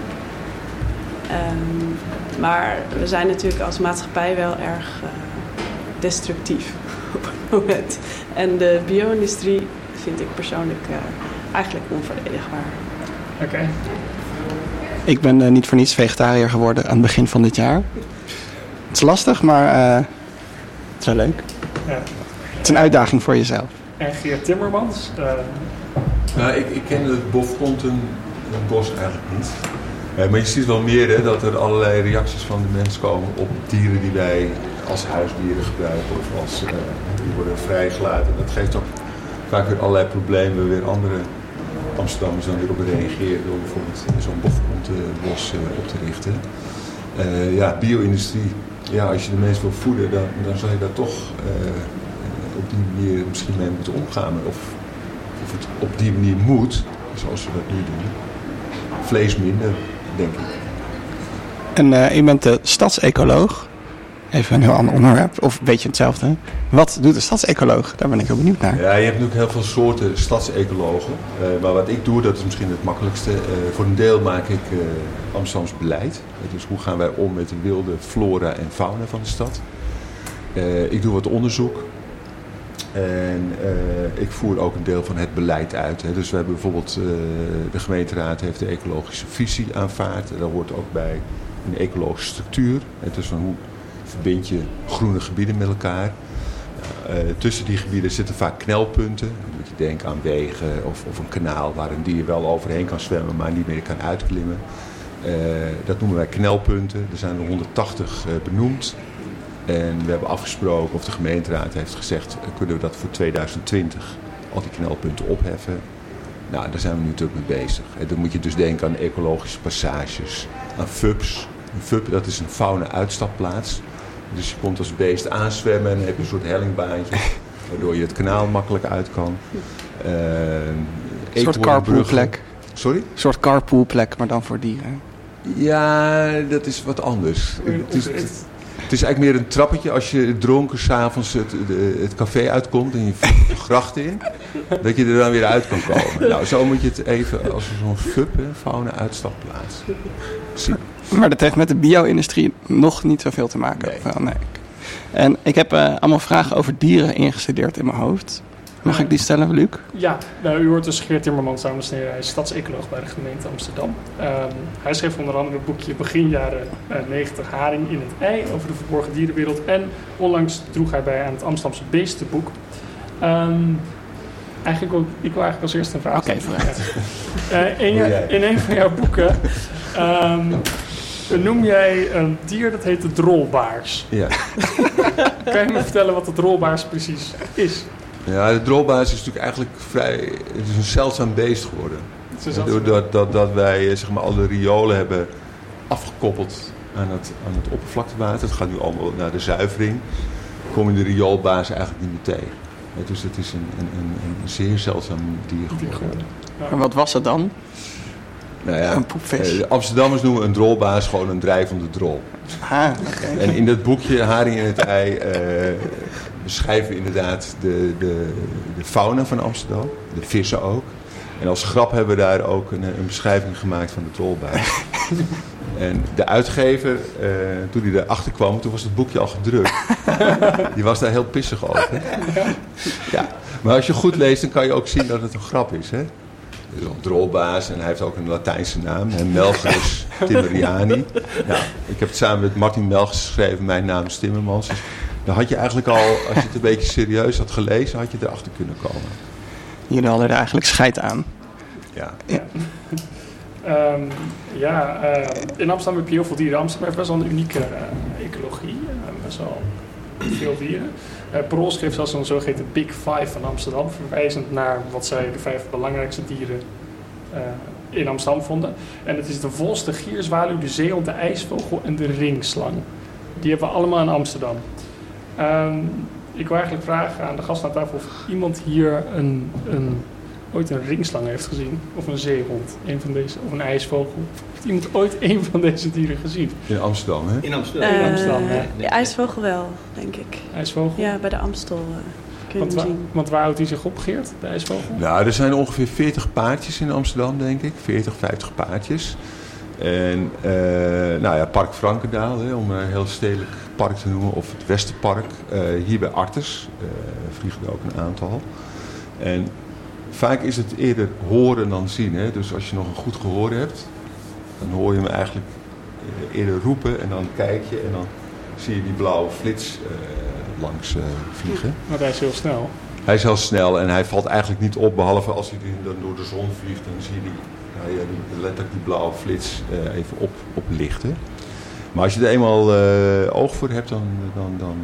Maar we zijn natuurlijk als maatschappij wel erg destructief moment. En de bio-industrie vind ik persoonlijk uh, eigenlijk onverdedigbaar. Oké. Okay. Ik ben uh, niet voor niets vegetariër geworden aan het begin van dit jaar. Het is lastig, maar uh, het is wel leuk. Ja. Het is een uitdaging voor jezelf. En Geert Timmermans? Nou, ik, ik ken het bofkontenbos eigenlijk niet. maar je ziet wel meer hè, dat er allerlei reacties van de mens komen op dieren die wij als huisdieren gebruiken of als uh, die worden vrijgelaten. Dat geeft ook vaak weer allerlei problemen, weer andere Amsterdammers dan weer op reageren door bijvoorbeeld zo'n bofkontenbos uh, op te richten. Uh, ja, bio-industrie, ja, als je de mensen wil voeden, dan, dan zal je daar toch op die manier misschien mee moeten omgaan. Of, of het op die manier moet, zoals we dat nu doen. Vlees minder, denk ik. En u bent de stadsecoloog. Even een heel ander onderwerp, of een beetje hetzelfde. Wat doet de stadsecoloog? Daar ben ik heel benieuwd naar. Ja, je hebt natuurlijk heel veel soorten stadsecologen. Uh, maar wat ik doe, dat is misschien het makkelijkste. Uh, voor een deel maak ik uh, beleid. dus hoe gaan wij om met de wilde flora en fauna van de stad. ik doe wat onderzoek. En eh, ik voer ook een deel van het beleid uit. Hè. Dus we hebben bijvoorbeeld, eh, de gemeenteraad heeft de ecologische visie aanvaard. Daar hoort ook bij een ecologische structuur. Het is van hoe verbind je groene gebieden met elkaar. Uh, tussen die gebieden zitten vaak knelpunten. Dan moet je denken aan wegen of, of een kanaal waar een dier wel overheen kan zwemmen, maar niet meer kan uitklimmen. Uh, dat noemen wij knelpunten. Er zijn er 180 uh, benoemd. En we hebben afgesproken, of de gemeenteraad heeft gezegd, kunnen we dat voor 2020 al die knelpunten opheffen. Nou, daar zijn we nu natuurlijk mee bezig. En dan moet je dus denken aan ecologische passages, aan FUPs. Een FUP, dat is een fauna-uitstapplaats. Dus je komt als beest aanzwemmen en dan heb je een soort hellingbaantje, waardoor je het kanaal makkelijk uit kan. Uh, een soort carpoolplek. Sorry? Een soort carpoolplek, maar dan voor dieren. Ja, dat is wat anders. Het is, het is eigenlijk meer een trappetje als je dronken s'avonds het, het café uitkomt en je de gracht in. Dat je er dan weer uit kan komen. Nou, zo moet je het even als zo'n FUP, fauna uitstapplaats, zien. Maar dat heeft met de bio-industrie nog niet zoveel te maken. Nee. Wel, nee. En ik heb uh, allemaal vragen over dieren ingestudeerd in mijn hoofd. Mag ik die stellen, Luc? Ja, nou, u hoort dus Geert Timmermans, dames en heren. Hij is stadsecoloog bij de gemeente Amsterdam. Um, hij schreef onder andere het boekje begin jaren uh, 90 Haring in het ei over de verborgen dierenwereld. En onlangs droeg hij bij aan het Amsterdamse Beestenboek. Um, eigenlijk ook, ik wil eigenlijk als eerste een vraag Oké, okay, vooruit. uh, in, in een van jouw boeken um, noem jij een dier dat heet de drolbaars. Ja. kan je me vertellen wat de drolbaars precies is? Ja, de drolbaars is natuurlijk eigenlijk vrij... Het is een zeldzaam beest geworden. Doordat dat, dat wij zeg maar, al de riolen hebben afgekoppeld aan het, aan het oppervlaktewater. Het gaat nu allemaal naar de zuivering. kom je de rioolbaars eigenlijk niet meer tegen. Ja, dus het is een, een, een, een zeer zeldzaam dier geworden. Ja. En wat was het dan? Nou ja, een poepvis. De Amsterdammers noemen een drolbaas gewoon een drijvende drol. Ah, okay. En in dat boekje Haring in het ei uh, beschrijven we inderdaad de, de, de fauna van Amsterdam. De vissen ook. En als grap hebben we daar ook een, een beschrijving gemaakt van de drolbaas. en de uitgever, uh, toen hij erachter kwam, toen was het boekje al gedrukt. Die was daar heel pissig over. Ja. Maar als je goed leest, dan kan je ook zien dat het een grap is. Hè? Een drolbaas en hij heeft ook een Latijnse naam. En Melchus Timmeriani. Nou, ik heb het samen met Martin Melchus geschreven. Mijn naam is Timmermans. Dus dan had je eigenlijk al, als je het een beetje serieus had gelezen, had je erachter kunnen komen. Jullie hadden er eigenlijk scheid aan. Ja. Ja, um, ja uh, in Amsterdam heb je heel veel dieren. Amsterdam heeft best wel een unieke uh, ecologie. Uh, best wel veel dieren. Parool schreef zelfs een zogeheten Big Five van Amsterdam, verwijzend naar wat zij de vijf belangrijkste dieren uh, in Amsterdam vonden. En het is de vos, de gierzwaluw, de zeehond, de ijsvogel en de ringslang. Die hebben we allemaal in Amsterdam. Um, ik wil eigenlijk vragen aan de gast aan tafel of iemand hier een, een, ooit een ringslang heeft gezien. Of een zeehond, een van deze, of een ijsvogel. Heeft iemand ooit een van deze dieren gezien? In Amsterdam, hè? In Amsterdam. Uh, in Amsterdam, ja. De ijsvogel wel, denk ik. IJsvogel? Ja, bij de Amstel uh, je want, hem wa zien. want waar houdt hij zich op, Geert, de ijsvogel? Nou, er zijn ongeveer 40 paardjes in Amsterdam, denk ik. 40, 50 paardjes. En uh, nou ja, Park Frankendaal, hè, om een heel stedelijk park te noemen, of het Westerpark. Uh, hier bij Artes uh, vliegen er ook een aantal. En vaak is het eerder horen dan zien. Hè? Dus als je nog een goed gehoor hebt, dan hoor je hem eigenlijk eerder roepen en dan kijk je en dan zie je die blauwe flits langs vliegen. Maar hij is heel snel. Hij is heel snel en hij valt eigenlijk niet op, behalve als hij dan door de zon vliegt, dan zie je die ja, ja, die, letterlijk die blauwe flits uh, even op, oplichten. Maar als je er eenmaal oog voor hebt, dan, dan, dan,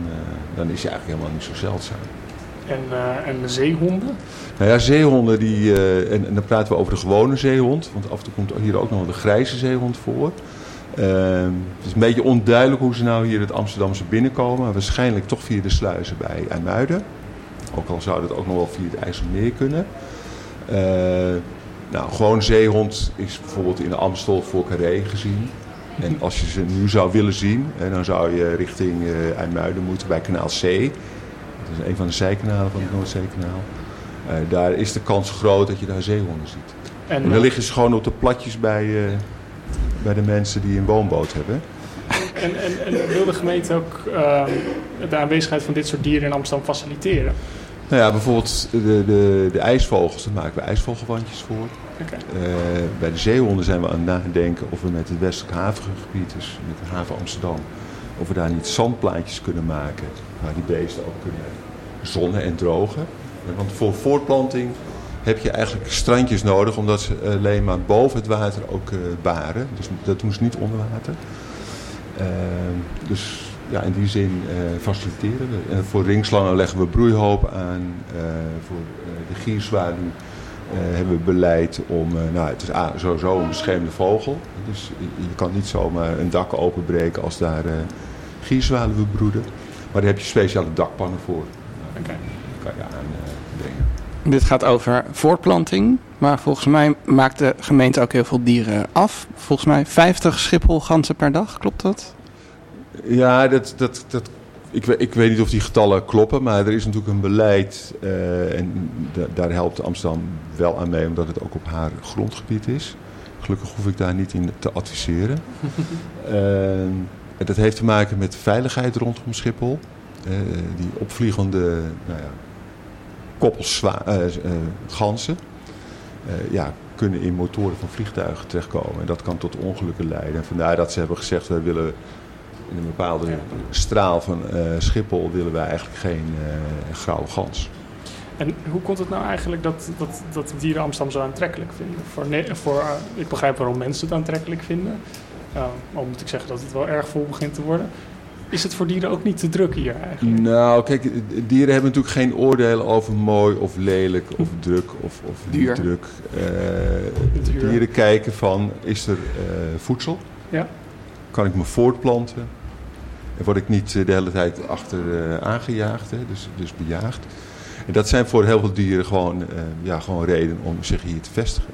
dan is hij eigenlijk helemaal niet zo zeldzaam. En, en de zeehonden? Nou ja, zeehonden, die, en, en, dan praten we over de gewone zeehond, want af en toe komt hier ook nog de grijze zeehond voor. het is een beetje onduidelijk hoe ze nou hier het Amsterdamse binnenkomen, waarschijnlijk toch via de sluizen bij IJmuiden. Ook al zou dat ook nog wel via het IJsselmeer kunnen. Nou, gewoon zeehond is bijvoorbeeld in de Amstel voor Carré gezien. En als je ze nu zou willen zien, dan zou je richting IJmuiden moeten bij kanaal C. Dat is een van de zijkanalen van het Noordzeekanaal. Uh, daar is de kans groot dat je daar zeehonden ziet. En, en dan liggen ze gewoon op de platjes bij, uh, bij de mensen die een woonboot hebben. En, en, en wil de gemeente ook de aanwezigheid van dit soort dieren in Amsterdam faciliteren? Nou ja, bijvoorbeeld de, de, de ijsvogels, daar maken we ijsvogelwandjes voor. Oké. Eh, bij de zeehonden zijn we aan het nadenken of we met het westelijk havengebied, dus met de haven Amsterdam, of we daar niet zandplaatjes kunnen maken waar die beesten ook kunnen zonnen en drogen. Want voor voortplanting heb je eigenlijk strandjes nodig, omdat ze alleen maar boven het water ook eh, baren. Dus dat doen ze niet onder water. Eh, dus ja, in die zin eh, faciliteren we. Voor ringslangen leggen we broeihoop aan. Eh, voor eh, de gierzwaluw eh, hebben we beleid om... eh, nou, het is sowieso een beschermde vogel. Dus je, kan niet zomaar een dak openbreken als daar eh gierzwaluwen broeden. Maar daar heb je speciale dakpannen voor. Nou, die kan je aanbrengen. Dit gaat over voortplanting. Maar volgens mij maakt de gemeente ook heel veel dieren af. Volgens mij 50 schipholganzen per dag, klopt dat? Ja, dat, dat, dat, ik, we- ik weet niet of die getallen kloppen, maar er is natuurlijk een beleid eh, en da- daar helpt Amsterdam wel aan mee, omdat het ook op haar grondgebied is. Gelukkig hoef ik daar niet in te adviseren. En dat heeft te maken met de veiligheid rondom Schiphol. Eh, die opvliegende nou ja, koppels ganzen ja, kunnen in motoren van vliegtuigen terechtkomen. En dat kan tot ongelukken leiden. En vandaar dat ze hebben gezegd, wij willen in een bepaalde straal van eh, Schiphol willen wij eigenlijk geen eh grauwe gans. En hoe komt het nou eigenlijk dat, dat, dat dieren Amsterdam zo aantrekkelijk vinden? Voor, voor, eh, ik begrijp waarom mensen het aantrekkelijk vinden. Uh, al moet ik zeggen dat het wel erg vol begint te worden. Is het voor dieren ook niet te druk hier eigenlijk? Nou, kijk, dieren hebben natuurlijk geen oordeel over mooi of lelijk of druk of, of Duur. niet druk. Dieren kijken van, is er voedsel? Ja. Kan ik me voortplanten? En word ik niet eh, de hele tijd achter eh, aangejaagd, hè? Dus, dus bejaagd? En dat zijn voor heel veel dieren gewoon, eh, ja, gewoon reden om zich hier te vestigen.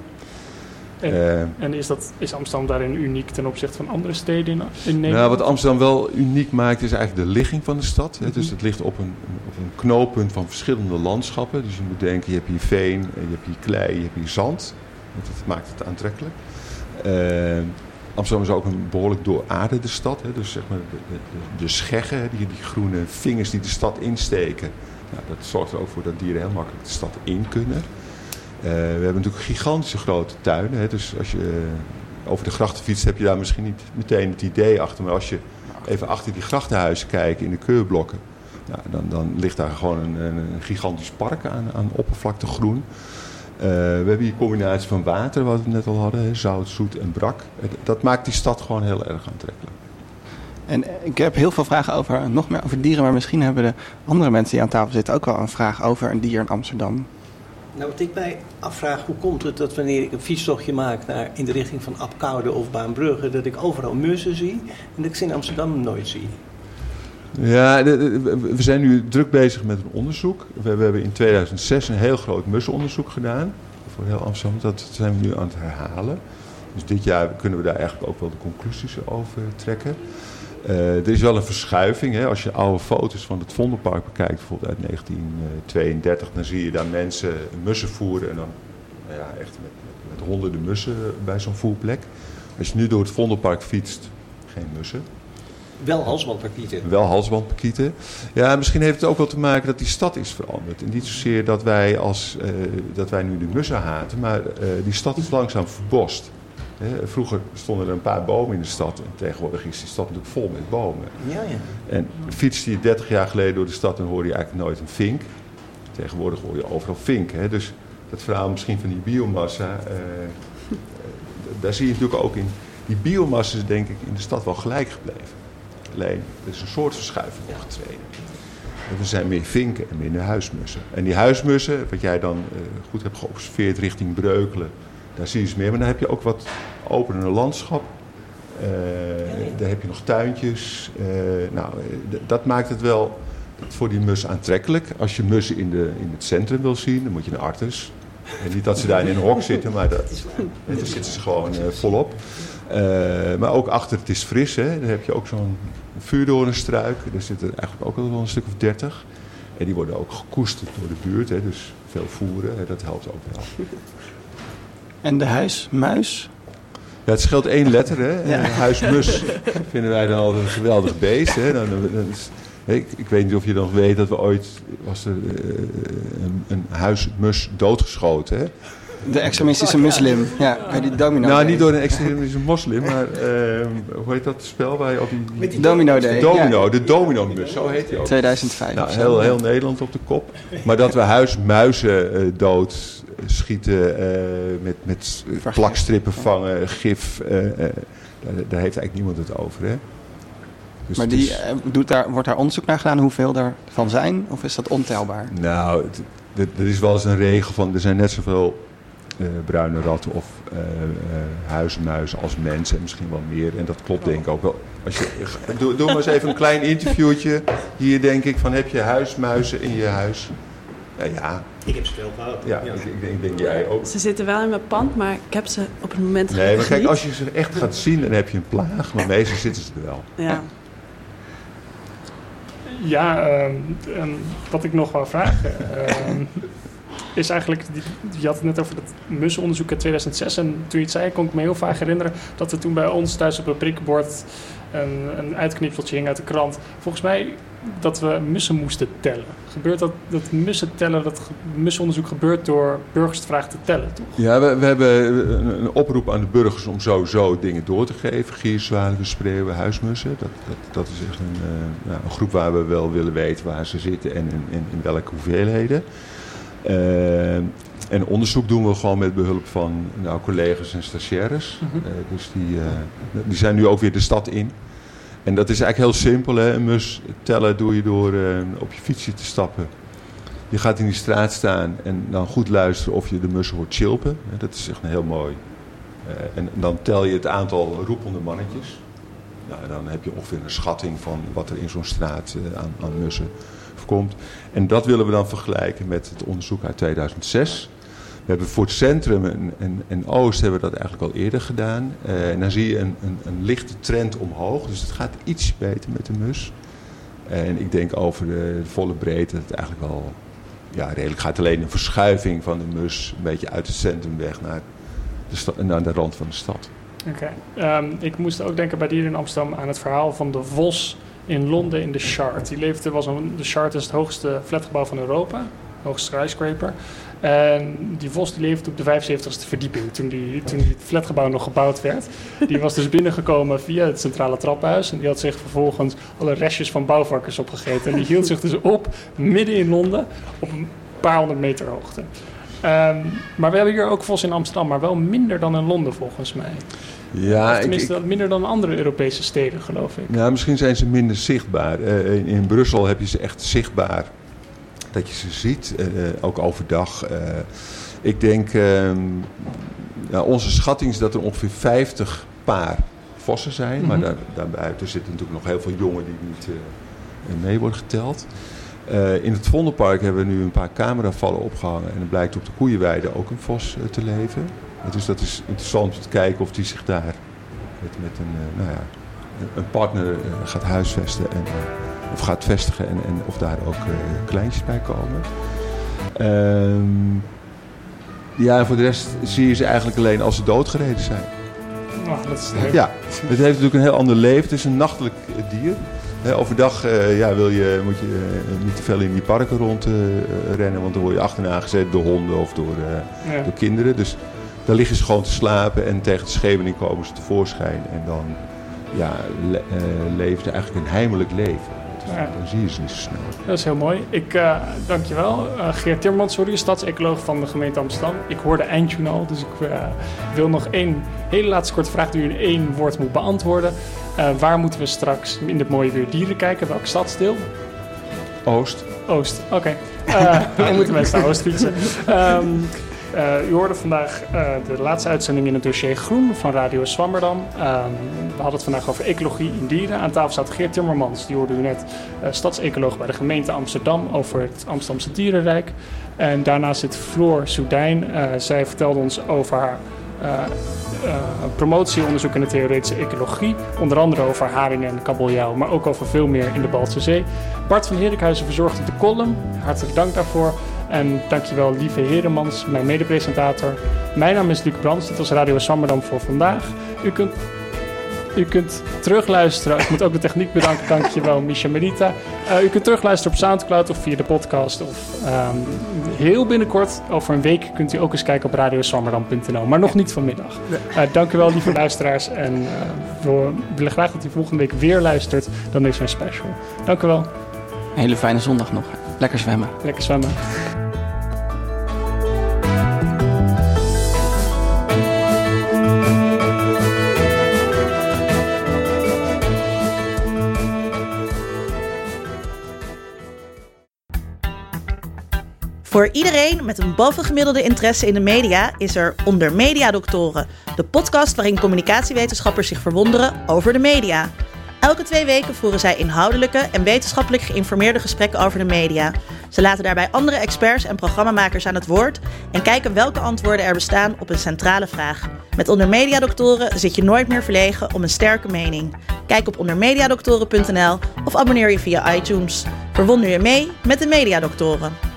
En, en is, dat, is Amsterdam daarin uniek ten opzichte van andere steden in, in Nederland? Nou, wat Amsterdam wel uniek maakt is eigenlijk de ligging van de stad. Hè. Dus Mhm. het ligt op een, op een knooppunt van verschillende landschappen. Dus je moet denken, je hebt hier veen, je hebt hier klei, je hebt hier zand. Want dat maakt het aantrekkelijk. Amsterdam is ook een behoorlijk dooraarderde stad. Hè. Dus zeg maar de, de, scheggen, die, die groene vingers die de stad insteken. Nou, dat zorgt er ook voor dat dieren heel makkelijk de stad in kunnen. Eh, we hebben natuurlijk gigantische grote tuinen. Hè. Dus als je eh, over de grachten fietst, heb je daar misschien niet meteen het idee achter. Maar als je even achter die grachtenhuizen kijkt in de keurblokken. Nou, dan, dan ligt daar gewoon een gigantisch park aan, aan oppervlakte groen. Eh, we hebben hier een combinatie van water, wat we net al hadden, hè, zout, zoet en brak. Dat maakt die stad gewoon heel erg aantrekkelijk. En ik heb heel veel vragen over, nog meer over dieren. Maar misschien hebben de andere mensen die aan tafel zitten ook wel een vraag over een dier in Amsterdam. Nou, wat ik mij afvraag, hoe komt het dat wanneer ik een fietstochtje maak naar, in de richting van Apkoude of Baanbrugge, dat ik overal mussen zie en dat ik ze in Amsterdam nooit zie? Ja, we zijn nu druk bezig met een onderzoek. We hebben in 2006 een heel groot mussenonderzoek gedaan. Voor heel Amsterdam. Dat zijn we nu aan het herhalen. Dus dit jaar kunnen we daar eigenlijk ook wel de conclusies over trekken. Eh, er is wel een verschuiving. Hè. Als je oude foto's van het Vondelpark bekijkt, bijvoorbeeld uit 1932, dan zie je daar mensen mussen voeren. En dan nou ja, echt met, met, met honderden mussen bij zo'n voerplek. Als je nu door het Vondelpark fietst, geen mussen. Wel halsbandpakieten. Wel halsbandpakieten. Ja, misschien heeft het ook wel te maken dat die stad is veranderd. En niet zozeer dat wij, als, eh, dat wij nu de mussen haten, maar eh, die stad is langzaam verbost. Hè, vroeger stonden er een paar bomen in de stad. En tegenwoordig is die stad natuurlijk vol met bomen. Ja, ja. En fietste je 30 jaar geleden door de stad, dan hoorde je eigenlijk nooit een vink. Tegenwoordig hoor je overal vink. Hè? Dus dat verhaal misschien van die biomassa, eh, daar zie je natuurlijk ook in. Die biomassa is denk ik in de stad wel gelijk gebleven. Alleen, er is een soort verschuiving opgetreden. En Er zijn meer vinken en minder huismussen. En die huismussen, wat jij dan eh, goed hebt geobserveerd richting Breukelen, daar zie je ze meer. Maar dan heb je ook wat opener landschap. Eh, Daar heb je nog tuintjes. Eh, nou, dat maakt het wel voor die mus aantrekkelijk. Als je mussen in, de, in het centrum wil zien, dan moet je naar Artes. En niet dat ze daar in een hok zitten, maar dat, daar zitten ze gewoon volop. Eh, maar ook achter het is fris, hè. Daar heb je ook zo'n vuurdoornstruik. Daar zitten eigenlijk ook al wel een stuk of dertig. En die worden ook gekoesterd door de buurt, hè. dus veel voeren, hè. dat helpt ook wel. En de huismuis? Ja, het scheelt één letter, hè. Ja. Huismus vinden wij dan altijd een geweldig beest. Hè. Dan, dan is- Ik, ik weet niet of je nog weet dat we ooit... was er eh, een, een huismus doodgeschoten, hè? De extremistische moslim. Ja, bij die domino. nou, niet door een extremistische moslim, maar eh, hoe heet dat spel waar je op die... Met die Domino Day. Domino, ja. de domino-mus, zo heet die ook. 2005. Nou, heel, heel Nederland op de kop. Maar dat we huismuizen eh, dood schieten eh, met, met Vergif. plakstrippen vangen, gif. eh, eh, daar, daar heeft eigenlijk niemand het over. Hè? Dus Maar die, is- eh, doet daar, wordt daar onderzoek naar gedaan hoeveel er van zijn? Of is dat ontelbaar? Nou, er is wel eens een regel van... er zijn net zoveel eh, bruine ratten of eh, eh, huismuizen als mensen. En misschien wel meer. En dat klopt denk ik ook wel. Als je, doe, doe maar eens even een klein interviewtje. Hier denk ik van, heb je huismuizen in je huis? Ja, ja, Ik heb ze veel gehad. ja, Ik, ik denk, denk jij ook. Ze zitten wel in mijn pand, maar ik heb ze op het moment Nee, maar kijk, als je ze echt gaat zien, dan heb je een plaag. Maar meestal zitten ze er wel. Ja. Ja, ehm, ehm, wat ik nog wou vragen ehm, is eigenlijk, je had het net over dat mussenonderzoek uit 2006 en toen je het zei kon ik me heel vaak herinneren dat er toen bij ons thuis op een prikbord een, een uitknipseltje hing uit de krant. Volgens mij dat we mussen moesten tellen. Gebeurt dat, dat mussen tellen, dat mussenonderzoek gebeurt door burgers te vragen te tellen, toch? Ja, we, we hebben een, oproep aan de burgers om sowieso dingen door te geven. Gierzwalen, spreeuwen, huismussen. Dat, dat, dat is echt een, eh, nou, een groep waar we wel willen weten waar ze zitten en in, in welke hoeveelheden. Eh, en onderzoek doen we gewoon met behulp van nou, collega's en stagiaires. Mhm. Eh, dus die, eh, die zijn nu ook weer de stad in. En dat is eigenlijk heel simpel. Hè? Een mus tellen doe je door op je fietsje te stappen. Je gaat in die straat staan en dan goed luisteren of je de mussen hoort chilpen. Dat is echt een heel mooi. En dan tel je het aantal roepende mannetjes. Nou, dan heb je ongeveer een schatting van wat er in zo'n straat aan, aan mussen voorkomt. En dat willen we dan vergelijken met het onderzoek uit 2006. We hebben voor het centrum en, en, en Oost hebben we dat eigenlijk al eerder gedaan. Eh, en dan zie je een, een, een lichte trend omhoog. Dus het gaat iets beter met de mus. En ik denk over de volle breedte dat het eigenlijk wel ja, redelijk gaat. Alleen een verschuiving van de mus een beetje uit het centrum weg naar de, naar de rand van de stad. Oké. Ehm, ik moest ook denken bij Dieren in Amsterdam aan het verhaal van de vos in Londen in de Shard. Die leefde, was een, de Shard is het hoogste flatgebouw van Europa, hoogste skyscraper. En die vos die leefde op de 75ste verdieping toen die, toen die flatgebouw nog gebouwd werd. Die was dus binnengekomen via het centrale trappenhuis. En die had zich vervolgens alle restjes van bouwvakkers opgegeten. En die hield zich dus op midden in Londen op een paar honderd meter hoogte. Ehm, maar we hebben hier ook vos in Amsterdam, maar wel minder dan in Londen volgens mij. Ja, Of tenminste ik- minder dan andere Europese steden, geloof ik. nou, misschien zijn ze minder zichtbaar. Eh, in, in Brussel heb je ze echt zichtbaar. Dat je ze ziet, eh, eh, ook overdag. Ik denk, ehm, nou, onze schatting is dat er ongeveer 50 paar vossen zijn. Maar Mhm. daar, daarbuiten zitten natuurlijk nog heel veel jongen die niet mee worden geteld. In het Vondelpark hebben we nu een paar cameravallen opgehangen. En het blijkt op de koeienweide ook een vos te leven. Dus dat is interessant om te kijken of die zich daar met, met een, eh, nou ja, een- partner eh, gaat huisvesten. En, eh, of gaat vestigen en, en of daar ook kleintjes bij komen. Ehm, ja, en voor de rest zie je ze eigenlijk alleen als ze doodgereden zijn. Oh, dat is leuk. Ja, het heeft natuurlijk een heel ander leven. Het is een nachtelijk dier. Overdag ja, wil je, moet je niet te veel in die parken rondrennen, want dan word je achterna gezet door honden of door, Ja. door kinderen. Dus daar liggen ze gewoon te slapen en tegen de schemening komen ze tevoorschijn. En dan ja, le eh, leven ze eigenlijk een heimelijk leven. Ja. Dan zie je ze niet zo snel. Dat is heel mooi. Ik uh, dank je wel. Uh, Geert Timmermans, sorry, stadsecoloog van de gemeente Amsterdam. Ik hoorde eindtune al, dus ik uh, wil nog één hele laatste korte vraag die u in één woord moet beantwoorden. Waar moeten we straks in dit mooie weer dieren kijken? Welk stadsdeel? Oost. Oost, oké. Okay. dan moeten mensen naar Oost fietsen. Um, Uh, u hoorde vandaag uh, de laatste uitzending in het dossier Groen van Radio Swammerdam. Um, we hadden het vandaag over ecologie in dieren. Aan tafel staat Geert Timmermans, die hoorde u net, uh, stadsecoloog bij de gemeente Amsterdam over het Amsterdamse dierenrijk. En daarnaast zit Floor Soudijn. zij vertelde ons over haar promotieonderzoek in de theoretische ecologie. Onder andere over haringen en kabeljauw, maar ook over veel meer in de Baltische Zee. Bart van Herikhuizen verzorgde de column. Hartelijk dank daarvoor. En dankjewel lieve Heremans, mijn medepresentator. Mijn naam is Luc Brands, dit was Radio Swammerdam voor vandaag. U kunt U kunt terugluisteren. Ik moet ook de techniek bedanken. Dankjewel, Misha Merita. Uh, u kunt terugluisteren op Soundcloud of via de podcast. Of um, heel binnenkort, over een week, kunt u ook eens kijken op radioswammerdam.nl. Maar nog niet vanmiddag. Uh, dank u wel, lieve luisteraars. En uh, we willen graag dat u volgende week weer luistert dan deze special. Dank u wel. Een hele fijne zondag nog. Lekker zwemmen. Lekker zwemmen. Iedereen met een bovengemiddelde interesse in de media is er Onder Mediadoktoren, de podcast waarin communicatiewetenschappers zich verwonderen over de media. Elke twee weken voeren zij inhoudelijke en wetenschappelijk geïnformeerde gesprekken over de media. Ze laten daarbij andere experts en programmamakers aan het woord en kijken welke antwoorden er bestaan op een centrale vraag. Met Onder Mediadoktoren zit je nooit meer verlegen om een sterke mening. Kijk op ondermediadoktoren.nl of abonneer je via iTunes. Verwonder je mee met de Mediadoktoren.